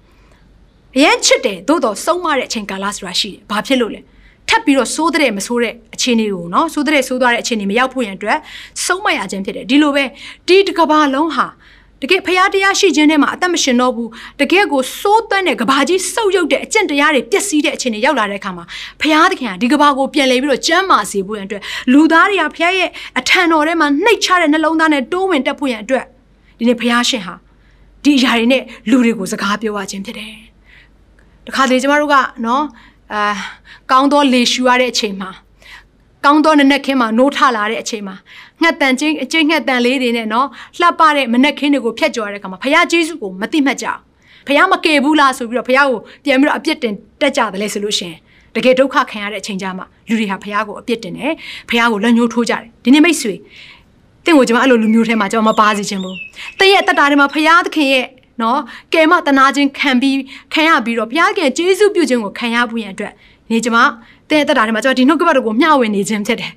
အရင်ချစ်တယ်သို့တော့ဆုံးမတဲ့အချိန်ကာလဆိုတာရှိတယ်ဘာဖြစ်လို့လဲ ထပ်ပြီးတော့စိုးတဲ့မစိုးတဲ့အခြေအနေကိုနော်စိုးတဲ့စိုးသွားတဲ့အခြေအနေမရောက်ဖို့ရန်အတွက်ဆုံးမရခြင်းဖြစ်တယ်ဒီလိုပဲဒီတစ်ကဘာလုံးဟာတကယ်ဖရားတရားရှိခြင်းထဲမှာအသက်မရှင်တော့ဘူးတကယ်ကိုစိုးသွမ်းတဲ့ကဘာကြီးစုပ်ယုပ်တဲ့အကျင့်တရားတွေပျက်စီးတဲ့အခြေအနေရောက်လာတဲ့အခါမှာဖရားသခင်ကဒီကဘာကိုပြန်လဲပြီးတော့ကျမ်းမာစေဖို့ရန်အတွက်လူသားတွေကဖရားရဲ့အထံတော်ထဲမှာနှိတ်ချတဲ့နှလုံးသားနဲ့တိုးဝင်တက်ဖို့ရန်အတွက်ဒီနေ့ဖရားရှင်ဟာဒီအရာတွေနဲ့လူတွေကိုစကားပြောရခြင်းဖြစ်တယ်တခါတလေကျမတို့ကနော် အာကောင်းသောလေရှူရတဲ့အချိန်မှာကောင်းသောနနက်ခင်းမှာနိုးထလာတဲ့အချိန်မှာငှက်တန်ချင်းအချင်းငှက်တန်လေးတွေနဲ့နော်လှပတဲ့မနက်ခင်းတွေကိုဖျက်ကျော်ရတဲ့အခါမှာဖခင်ဂျေစုကိုမတိမှတ်ကြအောင်ဖခင်မကယ်ဘူးလားဆိုပြီးတော့ဖခင်ကိုပြန်ပြီးတော့အပြစ်တင်တက်ကြတယ်လေဆိုလို့ရှင်တကယ်ဒုက္ခခံရတဲ့အချိန်ကြမှာလူတွေဟာဖခင်ကိုအပြစ်တင်တယ်ဖခင်ကိုလက်ညှိုးထိုးကြတယ်ဒီနေ့မိတ်ဆွေတင့်ကိုကျွန်မအဲ့လိုလူမျိုးထဲမှာကျွန်မမပါစေချင်ဘူးတည့်ရဲ့တက်တာထဲမှာဖခင်သခင်ရဲ့ နော်ကဲမတနာခြင်းခံပြီးခံရပြီးတော့ဘုရားကကျေးဇူးပြုခြင်းကိုခံရဖို့ရန်အတွက်နေကျမတဲ့တက်တာထဲမှာကျွန်တော်ဒီနှုတ်ကပတ်တော်ကိုမျှဝေနေခြင်းဖြစ်တယ်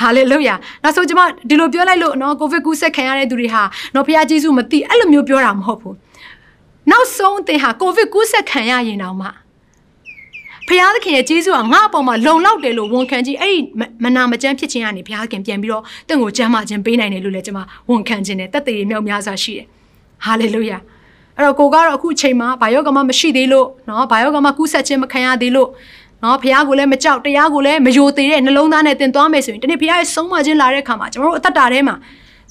ဟာလေလုယာနောက်ဆုံးကျမဒီလိုပြောလိုက်လို့နော်ကိုဗစ်ကူးဆက်ခံရတဲ့သူတွေဟာနော်ဘုရားကျေးဇူးမသိအဲ့လိုမျိုးပြောတာမဟုတ်ဘူးနောက်ဆုံးအသင်ဟာကိုဗစ်ကူးဆက်ခံရရင်တောင်မှဘုရားသခင်ရဲ့ကျေးဇူးကငါ့အပေါ်မှာလုံလောက်တယ်လို့ဝန်ခံကြည့်အဲ့ဒီမနာမကျန်းဖြစ်ခြင်းကနေဘုရားသခင်ပြန်ပြီးတော့တင့်ကိုကျမ်းမာခြင်းပေးနိုင်တယ်လို့လည်းကျွန်မဝန်ခံခြင်းနဲ့တက်တည်မြောက်များစွာရှိတယ်ဟာလေလုယာ အဲ့တော့ကိုကတော့အခုအချိန်မှာဘာယောဂမမရှိသေးလို့နော်ဘာယောဂမကူးဆက်ခြင်းမခံရသေးလို့နော်ဖះကိုလည်းမကြောက်တရားကိုလည်းမယိုသေးတဲ့နှလုံးသားနဲ့တင်သွားမယ်ဆိုရင်ဒီနေ့ဖះရဲ့ဆုံးမခြင်းလာတဲ့အခါမှာကျွန်တော်တို့အသက်တာထဲမှာ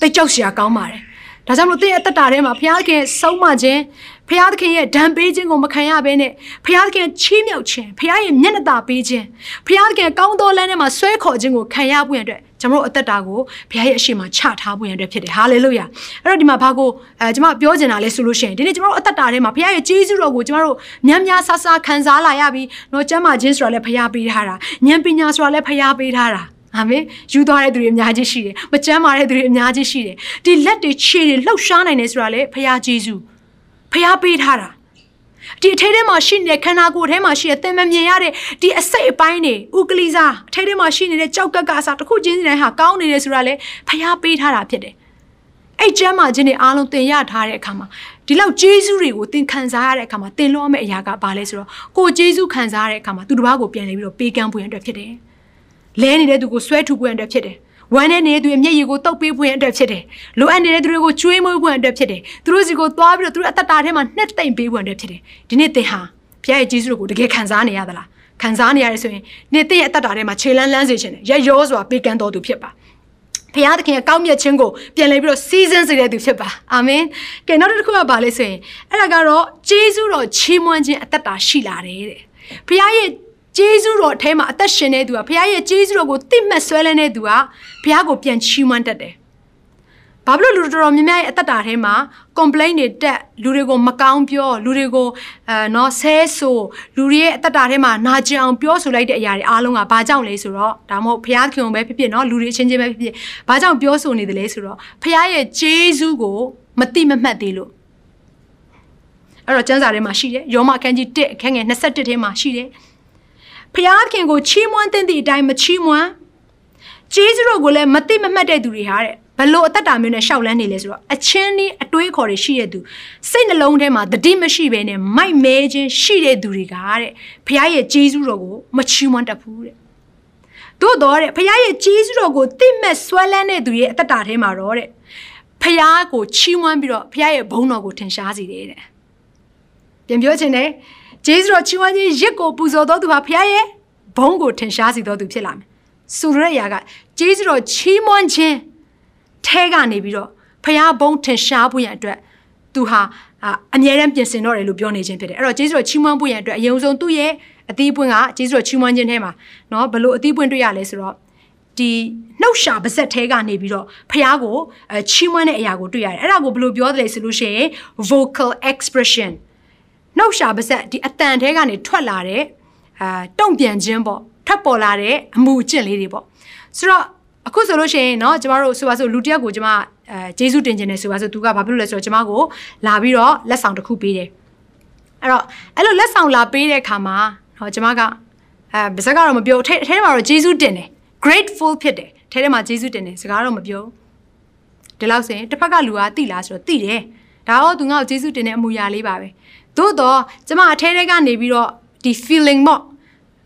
သိကြောက်စရာကောင်းပါတယ် ဒါကြောင့်မလို့သင်ရဲ့အသက်တာထဲမှာဘုရားခင်ဆုံးမခြင်းဘုရားသခင်ရဲ့ဒဏ်ပေးခြင်းကိုမခံရဘဲနဲ့ဘုရားသခင်ချီးမြှောက်ခြင်းဘုရားရဲ့မျက်နှာသာပေးခြင်းဘုရားသခင်ကောင်းသောလမ်းထဲမှာဆွဲခေါ်ခြင်းကိုခံရဖို့ရတဲ့ကျွန်တော်တို့အသက်တာကိုဘုရားရဲ့အရှိမချထားဖို့ရတဲ့ဖြစ်တယ်ဟာလေလုယာအဲ့တော့ဒီမှာဘာကိုအဲကျွန်မပြောချင်တာလဲဆိုလို့ရှိရင်ဒီနေ့ကျွန်တော်တို့အသက်တာထဲမှာဘုရားရဲ့ကျေးဇူးတော်ကိုကျွန်တော်တို့များများဆဆခံစားလာရပြီးတော့ကျမ်းမာခြင်းဆိုတာလည်းဘုရားပေးထားတာဉာဏ်ပညာဆိုတာလည်းဘုရားပေးထားတာ အာမင်ယူသွားတဲ့သူတွေအများကြီးရှိတယ်မကြမ်းမာတဲ့သူတွေအများကြီးရှိတယ်ဒီလက်တွေခြေတွေလှုပ်ရှားနိုင်တယ်ဆိုတာလေဖခင်ဂျေဇုဖခင်ပေးထားတာဒီအထဲထဲမှာရှိနေတဲ့ခန္ဓာကိုယ်ထဲမှာရှိတဲ့သင်မမြင်ရတဲ့ဒီအစိတ်အပိုင်းတွေဥကလိစားအထဲထဲမှာရှိနေတဲ့ကြောက်ကက်ကစားတစ်ခုချင်းစီတိုင်းဟာကောင်းနေတယ်ဆိုတာလေဖခင်ပေးထားတာဖြစ်တယ်အဲ့ကျမ်းမာခြင်းတွေအားလုံးသင်ရထားတဲ့အခါမှာဒီလောက်ဂျေဇုတွေကိုသင်ခံစားရတဲ့အခါမှာသင်လို့ရမယ့်အရာကဘာလဲဆိုတော့ကိုဂျေဇုခံစားရတဲ့အခါမှာသူတစ်ပါးကိုပြန်လဲပြီးတော့ပေးကမ်းဖို့ရတဲ့အတွက်ဖြစ်တယ် လဲနေတဲ့သူကိုဆွဲထုတ်ဖို့အတွက်ဖြစ်တယ်ဝမ်းနဲ့နေတဲ့သူရဲ့မျက်ရည်ကိုတုပ်ပေးဖို့အတွက်ဖြစ်တယ်လိုအပ်နေတဲ့သူတွေကိုကျွေးမွေးဖို့အတွက်ဖြစ်တယ်သူတို့စီကိုသွားပြီးတော့သူတို့အသက်တာထဲမှာနှစ်သိမ့်ပေးဖို့အတွက်ဖြစ်တယ်ဒီနေ့သင်ဟာဘုရားရဲ့ကျေးဇူးကိုတကယ်ခံစားနေရသလားခံစားနေရတယ်ဆိုရင်နေ့သင်ရဲ့အသက်တာထဲမှာခြေလန်းလန်းစေခြင်းနဲ့ရရောစွာပေးကမ်းတော်သူဖြစ်ပါဖခင်သခင်ရဲ့ကောင်းမြတ်ခြင်းကိုပြန်လဲပြီးတော့စီးစင်းစေတဲ့သူဖြစ်ပါအာမင်ကဲနောက်တစ်ခုကဘာလဲဆိုရင်အဲ့ဒါကတော့ဂျေဇုတော်ချီးမွမ်းခြင်းအသက်တာရှိလာတယ်တဲ့ဖခင်ရဲ့ ဂျေဇုတော်အထဲမှာအသက်ရှင်နေသူကဘုရားရဲ့ဂျေဇုတော်ကိုသိမှတ်ဆွဲလန်းနေသူကဘုရားကိုပြန်ချီးမွမ်းတတ်တယ်။ဘာဖြစ်လို့လူတော်တော်များများရဲ့အသက်တာထဲမှာ complaint တွေတက်လူတွေကိုမကောင်းပြောလူတွေကိုအဲနော်ဆဲဆိုလူတွေရဲ့အသက်တာထဲမှာနာကျင်အောင်ပြောဆိုလိုက်တဲ့အရာတွေအားလုံးကဘာကြောင့်လဲဆိုတော့ဒါမှမဟုတ်ဘုရားခင်ပဲဖြစ်ဖြစ်နော်လူတွေအချင်းချင်းပဲဖြစ်ဖြစ်ဘာကြောင့်ပြောဆိုနေတယ်လဲဆိုတော့ဘုရားရဲ့ဂျေဇုကိုမတိမမှတ်သေးလို့အဲ့တော့ကျမ်းစာထဲမှာရှိတယ်ယောမအခန်းကြီး1အခန်းငယ်21ထဲမှာရှိတယ် ဖျားခင်ကိုချီးမွမ်းတဲ့တဲ့အတိုင်းမချီးမွမ်းကျေးဇူးတော်ကိုလည်းမသိမမှတ်တဲ့သူတွေဟာတဲ့ဘလို့အသက်တာမျိုးနဲ့ရှောက်လန်းနေလဲဆိုတော့အချင်းဒီအတွေးခေါ်တွေရှိတဲ့သူစိတ်နှလုံးထဲမှာတတိမရှိဘဲနဲ့မိုက်မဲခြင်းရှိတဲ့သူတွေကတဲ့ဖခင်ရဲ့ကျေးဇူးတော်ကိုမချီးမွမ်းတတ်ဘူးတဲ့တို့တော့တဲ့ဖခင်ရဲ့ကျေးဇူးတော်ကိုသိမဲ့ဆွဲလန်းတဲ့သူရဲ့အသက်တာထဲမှာတော့တဲ့ဖခင်ကိုချီးမွမ်းပြီးတော့ဖခင်ရဲ့ဘုန်းတော်ကိုထင်ရှားစေတယ်တဲ့ပြန်ပြောချင်တယ် ဂျေဇုတော်ချီးမွမ်းခြင်းရစ်ကိုပူဇော်တော်သူဟာဖခင်ရဲ့ဘုန်းကိုထင်ရှားစေတော်သူဖြစ်လာမယ်။ဆိုရတဲ့အရာကဂျေဇုတော်ချီးမွမ်းခြင်းထဲကနေပြီးတော့ဖခင်ဘုန်းထင်ရှားဖို့ရန်အတွက်သူဟာအမြဲတမ်းပြင်ဆင်တော့တယ်လို့ပြောနေခြင်းဖြစ်တယ်။အဲ့တော့ဂျေဇုတော်ချီးမွမ်းဖို့ရန်အတွက်အရင်ဆုံးသူ့ရဲ့အသီးပွင့်ကဂျေဇုတော်ချီးမွမ်းခြင်းထဲမှာနော်ဘလို့အသီးပွင့်တွေ့ရလဲဆိုတော့ဒီနှုတ်ရှာပါဇက်ထဲကနေပြီးတော့ဖះကိုချီးမွမ်းတဲ့အရာကိုတွေ့ရတယ်။အဲ့ဒါကိုဘယ်လိုပြောတယ်လဲဆိုလို့ရှိရင် vocal expression နှုတ်ရှာပါဆက်ဒီအတန်ထဲကနေထွက်လာတဲ့အာတုံ့ပြန်ခြင်းပေါ့ ထွက်ပေါ်လာတဲ့အမှုအကျင့်လေးတွေပေါ့ဆိုတော့အခုဆိုလို့ရှိရင်เนาะကျမတို့ဆိုပါဆိုလူတစ်ယောက်ကိုကျမအဲဂျေစုတင်ခြင်းနဲ့ဆိုပါဆိုသူကဘာဖြစ်လို့လဲဆိုတော့ကျမကိုလာပြီးတော့လက်ဆောင်တစ်ခုပေးတယ်အဲ့တော့အဲ့လိုလက်ဆောင်လာပေးတဲ့အခါမှာเนาะကျမကအဲဗစက်ကတော့မပြောထဲထဲမှာတော့ဂျေစုတင်တယ် grateful ဖြစ်တယ်ထဲထဲမှာဂျေစုတင်တယ်စကားတော့မပြောဒီလောက်ဆိုရင်တစ်ဖက်ကလူကတိလားဆိုတော့တိတယ်ဒါတော့သူငါ့ကိုဂျေစုတင်တဲ့အမူအရာလေးပါပဲ သို့တော့ကျမအထဲထဲကနေပြီးတော့ဒီ feeling ပေါ့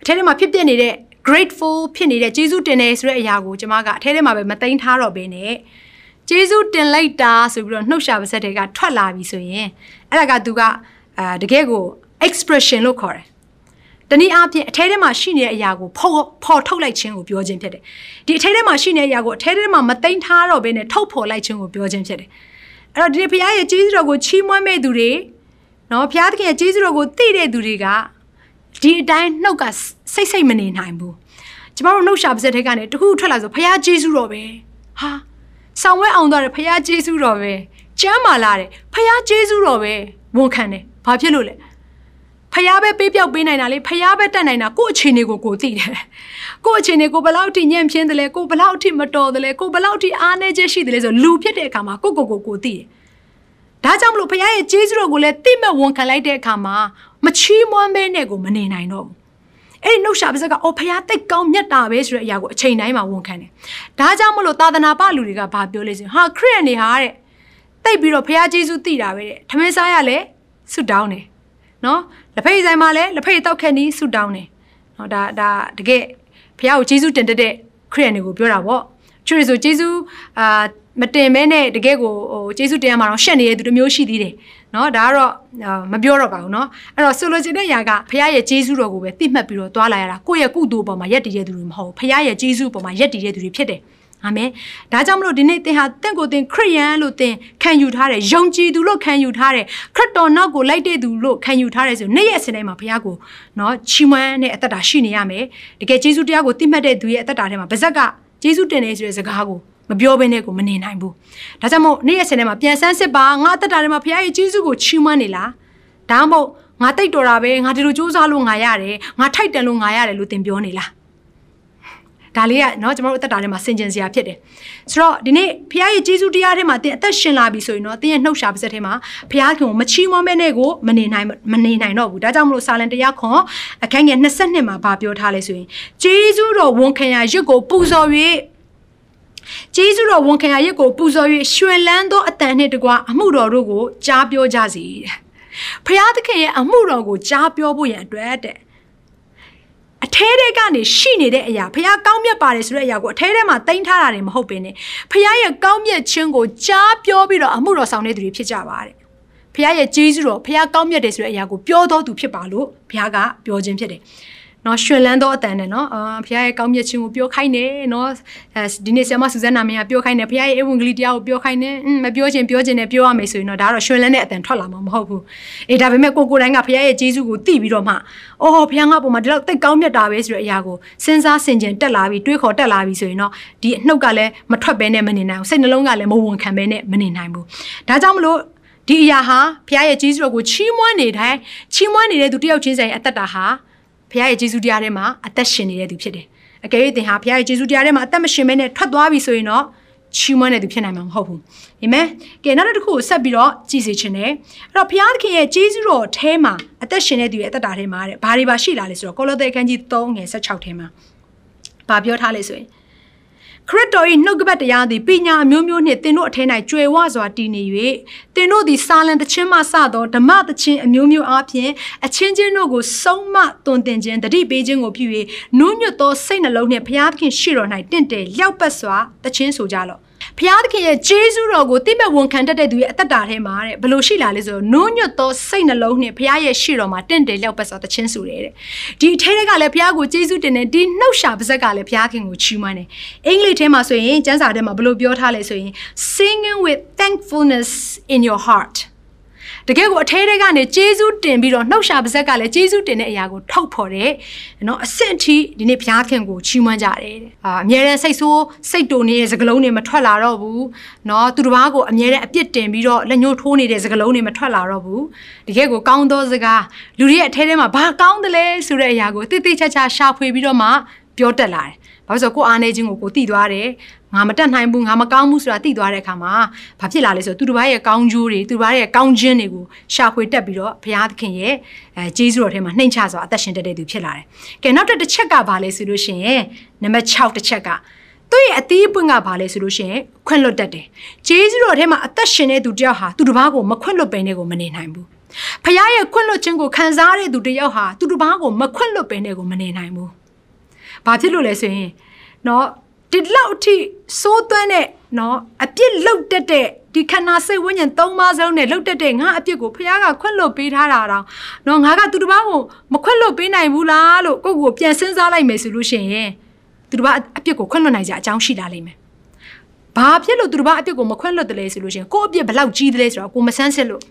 အထဲထဲမှာဖြစ်ပြနေတဲ့ grateful ဖြစ်နေတဲ့ကျေးဇူးတင်တယ်ဆိုတဲ့အရာကိုကျမကအထဲထဲမှာပဲမသိမ်းထားတော့ဘဲနဲ့ကျေးဇူးတင်လိုက်တာဆိုပြီးတော့နှုတ်ရှာပါဆက်တွေကထွက်လာပြီဆိုရင်အဲ့ဒါကသူကအာတကယ်ကို expression လို့ခေါ်တယ်တနည်းအားဖြင့်အထဲထဲမှာရှိနေတဲ့အရာကိုဖော်ဖော်ထုတ်လိုက်ခြင်းကိုပြောခြင်းဖြစ်တယ်ဒီအထဲထဲမှာရှိနေတဲ့အရာကိုအထဲထဲမှာမသိမ်းထားတော့ဘဲနဲ့ထုတ်ဖော်လိုက်ခြင်းကိုပြောခြင်းဖြစ်တယ်အဲ့တော့ဒီဘုရားရဲ့ကျေးဇူးတော်ကိုချီးမွမ်းမဲ့သူတွေ နော်ဘုရားသခင်ရဲ့ကျေးဇူးတော်ကိုသိတဲ့သူတွေကဒီအတိုင်းနှုတ်ကစိတ်စိတ်မနေနိုင်ဘူးကျမတို့နှုတ်ရှာပါစက်ထဲကနေတခုထွက်လာဆိုဘုရားကျေးဇူးတော်ပဲဟာဆောင်ဝဲအောင်သွားတယ်ဘုရားကျေးဇူးတော်ပဲကျမ်းမာလာတယ်ဘုရားကျေးဇူးတော်ပဲဝန်ခံတယ်ဘာဖြစ်လို့လဲဖျားပဲပေးပြောက်ပေးနိုင်တာလေဖျားပဲတက်နိုင်တာကို့အခြေအနေကိုကိုသိတယ်ကို့အခြေအနေကိုဘလောက်ထိညံ့ပြင်းတယ်လဲကိုဘလောက်ထိမတော်တယ်လဲကိုဘလောက်ထိအားနေချက်ရှိတယ်လဲဆိုလူဖြစ်တဲ့အခါမှာကိုကိုကိုကိုသိတယ် ဒါကြောင့်မလို့ဖခင်ရဲ့ကျေးဇူးတော်ကိုလည်းသိမဲ့ဝန်ခံလိုက်တဲ့အခါမှာမချီးမွမ်းဘဲနဲ့ကိုမနေနိုင်တော့ဘူးအဲ့ဒီနှုတ်ရှာပါစက်ကအော်ဖခင်တိတ်ကောင်းမြတ်တာပဲဆိုတဲ့အရာကိုအချိန်တိုင်းမှာဝန်ခံတယ်ဒါကြောင့်မလို့သာသနာပလူတွေကဘာပြောလဲဆိုဟာခရစ်ယာန်တွေဟာတဲ့တိတ်ပြီးတော့ဖခင်ကျေးဇူးသိတာပဲတဲ့ထမင်းစားရလဲဆုတောင်းတယ်နော်လက်ဖိတ်ဆိုင်မှာလည်းလက်ဖိတ်တောက်ခက်နီးဆုတောင်းတယ်နော်ဒါဒါတကယ်ဖခင်ကိုကျေးဇူးတင်တဲ့ခရစ်ယာန်တွေကိုပြောတာပေါ့ ချူရီဆိုကျေးဇူးအာမတင်မဲနဲ့တကယ်ကိုဟိုကျေးဇူးတင်ရမှာတော့ရှက်နေတဲ့သူတစ်မျိုးရှိသေးတယ်เนาะဒါကတော့မပြောတော့ပါဘူးเนาะအဲ့တော့ဆိုလိုချင်တဲ့ຢာကဖခင်ရဲ့ကျေးဇူးတော်ကိုပဲသိမှတ်ပြီးတော့တွားလာရတာကိုယ့်ရဲ့ကုသိုလ်ပေါ်မှာယက်တည်တဲ့သူတွေမဟုတ်ဘူးဖခင်ရဲ့ကျေးဇူးပေါ်မှာယက်တည်တဲ့သူတွေဖြစ်တယ်အာမင်ဒါကြောင့်မလို့ဒီနေ့သင်ဟာတင့်ကိုသင်ခရစ်ယာန်လို့သင်ခံယူထားတယ်ယုံကြည်သူလို့ခံယူထားတယ်ခရစ်တော်နောက်ကိုလိုက်တဲ့သူလို့ခံယူထားတယ်ဆိုနေ့ရက်စနေမှာဘုရားကိုเนาะချီးမွမ်းတဲ့အသက်တာရှိနေရမယ်တကယ်ယေရှုတရားကိုသိမှတ်တဲ့သူရဲ့အသက်တာထဲမှာဗဇက်က ယေရှုတင်နေဆိုတဲ့စကားကိုမပြောဘဲနဲ့ကိုမနေနိုင်ဘူးဒါကြောင့်မို့နေ့ရက်စနေမှာပြန်ဆန်းစစ်ပါငါအသက်တာထဲမှာဘုရားရဲ့ယေရှုကိုချီးမွမ်းနေလားဒါမှမဟုတ်ငါတိတ်တော်တာပဲငါဒီလိုစူးစမ်းလို့ငါရတယ်ငါထိုက်တန်လို့ငါရတယ်လို့သင်ပြောနေလား ဒါလေးကเนาะကျွန်တော်တို့အသက်တာထဲမှာဆင်ကျင်စရာဖြစ်တယ်ဆိုတော့ဒီနေ့ဖခင်ရဲ့ဂျေဇုတရားထဲမှာသင်အသက်ရှင်လာပြီဆိုရင်တော့သင်ရဲ့နှုတ်ရှာပါစက်ထဲမှာဖခင်ကိုမချီးမွမ်းမဲနဲ့ကိုမနေနိုင်မနေနိုင်တော့ဘူးဒါကြောင့်မလို့စာလန်တရားခွန်အခန်းငယ်22မှာဗာပြောထားလဲဆိုရင်ဂျေဇုတော်ဝန်ခံရရစ်ကိုပူဇော်၍ဂျေဇုတော်ဝန်ခံရရစ်ကိုပူဇော်၍ရွှင်လန်းသောအတန်နှင့်တကွာအမှုတော်တို့ကိုကြားပြောကြစီတဲ့ဖခင်သခင်ရဲ့အမှုတော်ကိုကြားပြောဖို့ရန်အတွက်တဲ့ အထဲထဲကနေရှိနေတဲ့အရာဖះကောင်းမြတ်ပါတယ်ဆိုတဲ့အရာကိုအထဲထဲမှာတင်ထားတာတွေမဟုတ်ပင်နဲ့ဖះရဲ့ကောင်းမြတ်ခြင်းကိုကြားပြောပြီးတော့အမှုတော်ဆောင်တဲ့သူတွေဖြစ်ကြပါတဲ့ဖះရဲ့ကျေးဇူးတော်ဖះကောင်းမြတ်တယ်ဆိုတဲ့အရာကိုပြောတော်သူဖြစ်ပါလို့ဘုရားကပြောခြင်းဖြစ်တယ် နော်ရွှင်လန်းသောအတန်နဲ့နော်အာဘုရားရဲ့ကောင်းမြတ်ခြင်းကိုပြောခိုင်းတယ်နော်အဲဒီနေ့ဆရာမဆူဇန်နာမင်းကပြောခိုင်းတယ်ဘုရားရဲ့ဧဝံဂေလိတရားကိုပြောခိုင်းတယ်မပြောခြင်းပြောခြင်းနဲ့ပြောရမယ်ဆိုရင်တော့ဒါကတော့ရွှင်လန်းတဲ့အတန်ထွက်လာမှာမဟုတ်ဘူးအေးဒါပေမဲ့ကိုကိုတိုင်းကဘုရားရဲ့ဂျေဇုကိုသိပြီးတော့မှအော်ဘုရားငါ့ပေါ်မှာဒီလောက်တိတ်ကောင်းမြတ်တာပဲဆိုတဲ့အရာကိုစဉ်းစားဆင်ခြင်တက်လာပြီးတွေးခေါ်တက်လာပြီးဆိုရင်တော့ဒီအနှုတ်ကလည်းမထွက်ဘဲနဲ့မနေနိုင်ဘူးစိတ်နှလုံးကလည်းမဝန်ခံဘဲနဲ့မနေနိုင်ဘူးဒါကြောင့်မလို့ဒီအရာဟာဘုရားရဲ့ဂျေဇုတော်ကိုချီးမွမ်းနေတိုင်းချီးမွမ်းနေတဲ့သူတယောက်ချင်းဆိုင်အသက်တာဟာ ဘုရားရဲ့ယေရှုတရားထဲမှာအသက်ရှင်နေတဲ့သူဖြစ်တယ်။အကယ်၍သင်ဟာဘုရားရဲ့ယေရှုတရားထဲမှာအသက်မရှင်မဲနဲ့ထွက်သွားပြီဆိုရင်တော့ချီးမွမ်းတဲ့သူဖြစ်နိုင်မှာမဟုတ်ဘူး။အာမင်။ကဲနောက်တစ်ခုကိုဆက်ပြီးတော့ကြည်စီခြင်းနဲ့အဲ့တော့ဘုရားသခင်ရဲ့ယေရှုတော်ထဲမှာအသက်ရှင်တဲ့သူရဲ့အသက်တာထဲမှာတဲ့ဘာတွေပါရှိလာလဲဆိုတော့ကောလောသဲအခန်းကြီး3ငယ်16ထဲမှာဘာပြောထားလဲဆိုရင် ခရစ်တော်၏နှုတ်ကပတ်တရားသည်ပညာအမျိုးမျိုးနှင့်သင်တို့အထဲ၌ကြွယ်ဝစွာတည်နေ၍သင်တို့သည်စာလံတခြင်းမှစသောဓမ္မတခြင်းအမျိုးမျိုးအားဖြင့်အချင်းချင်းတို့ကိုဆုံးမသွန်သင်ခြင်းတတိပေးခြင်းကိုပြု၍နုညွတ်သောစိတ်နှလုံးနှင့်ဘုရားသခင်ရှိတော်၌တင့်တယ်လျောက်ပတ်စွာတခြင်းဆိုကြလော့ ဘုရားသခင်ရဲ့ဂျေဇုတော်ကိုတိမဲ့ဝန်ခံတတ်တဲ့သူရဲ့အသက်တာထဲမှာတဲ့ဘလို့ရှိလာလဲဆိုတော့နုံညွတ်သောစိတ်နှလုံးနဲ့ဘုရားရဲ့ရှိတော်မှာတင့်တယ်လျောက်ပတ်စွာတခြင်းဆိုတယ်တဲ့ဒီအထဲကလည်းဘုရားကိုဂျေဇုတင်တယ်ဒီနှုတ်ရှာပါဇက်ကလည်းဘုရားခင်ကိုချီးမွမ်းတယ်အင်္ဂလိပ်ထဲမှာဆိုရင်ကျမ်းစာထဲမှာဘလို့ပြောထားလဲဆိုရင် singing with thankfulness in your heart တကယ်ကိုအထဲထဲကနေဂျေဇုတင်ပြီးတော့နှုတ်ရှာပါဇက်ကလည်းဂျေဇုတင်တဲ့အရာကိုထုတ်ဖော်တယ်နော်အဆင့်အထိဒီနေ့ဘုရားခင်ကိုချီးမွမ်းကြတယ်တဲ့အာအမြဲတမ်းစိတ်ဆိုးစိတ်တုန်နေတဲ့စကလုံးတွေမထွက်လာတော့ဘူးနော်သူတစ်ပါးကိုအမြဲတမ်းအပြစ်တင်ပြီးတော့လက်ညှိုးထိုးနေတဲ့စကလုံးတွေမထွက်လာတော့ဘူးတကယ်ကိုကောင်းသောစကားလူတွေရဲ့အထဲထဲမှာဘာကောင်းတယ်လဲဆိုတဲ့အရာကိုတိတိကျကျရှာဖွေပြီးတော့မှပြောတက်လာတယ်။ ဘာလို့ဆိုကိုအားနေခြင်းကိုကိုသိသွားတယ်ငါမတက်နိုင်ဘူးငါမကောင်းဘူးဆိုတာသိသွားတဲ့အခါမှာဘာဖြစ်လာလဲဆိုတော့သူတစ်ပါးရဲ့ကောင်းကျိုးတွေသူတစ်ပါးရဲ့ကောင်းခြင်းတွေကိုရှာဖွေတက်ပြီးတော့ဘုရားသခင်ရဲ့အဲဂျေဇုတော်ထဲမှာနှိမ်ချစွာအသက်ရှင်တတ်တဲ့သူဖြစ်လာတယ်။ကဲနောက်တစ်ချက်ကဘာလဲဆိုလို့ရှိရင်နံပါတ်6တစ်ချက်ကသူ့ရဲ့အသီးပွင့်ကဘာလဲဆိုလို့ရှိရင်ခွင့်လွတ်တတ်တယ်။ဂျေဇုတော်ထဲမှာအသက်ရှင်တဲ့သူတယောက်ဟာသူတစ်ပါးကိုမခွင့်လွတ်ပင်တဲ့ကိုမနေနိုင်ဘူး။ဖခင်ရဲ့ခွင့်လွတ်ခြင်းကိုခံစားရတဲ့သူတယောက်ဟာသူတစ်ပါးကိုမခွင့်လွတ်ပင်တဲ့ကိုမနေနိုင်ဘူး။ ဘာဖြစ်လို့လဲဆိုရင်နော်ဒီလောက်အထိစိုးသွမ်းတဲ့နော်အပြစ်လုတ်တက်တဲ့ဒီခန္ဓာစိတ်ဝိညာဉ်သုံးပါးစလုံးနဲ့လုတ်တက်တဲ့ငါအပြစ်ကိုဖခင်ကခွင့်လွတ်ပေးထားတာတော့နော်ငါကသူတစ်ပါးကိုမခွင့်လွတ်ပေးနိုင်ဘူးလားလို့ကိုယ့်ကိုပြန်စဉ်းစားလိုက်မယ်ဆိုလို့ရှိရင်သူတစ်ပါးအပြစ်ကိုခွင့်လွတ်နိုင်ကြအကြောင်းရှိလာလိမ့်မယ်။ဘာဖြစ်လို့သူတစ်ပါးအပြစ်ကိုမခွင့်လွတ်တယ်လဲဆိုလို့ရှိရင်ကိုယ့်အပြစ်ဘလောက်ကြီးတယ်လဲဆိုတော့ကိုမဆန်းစစ်လို့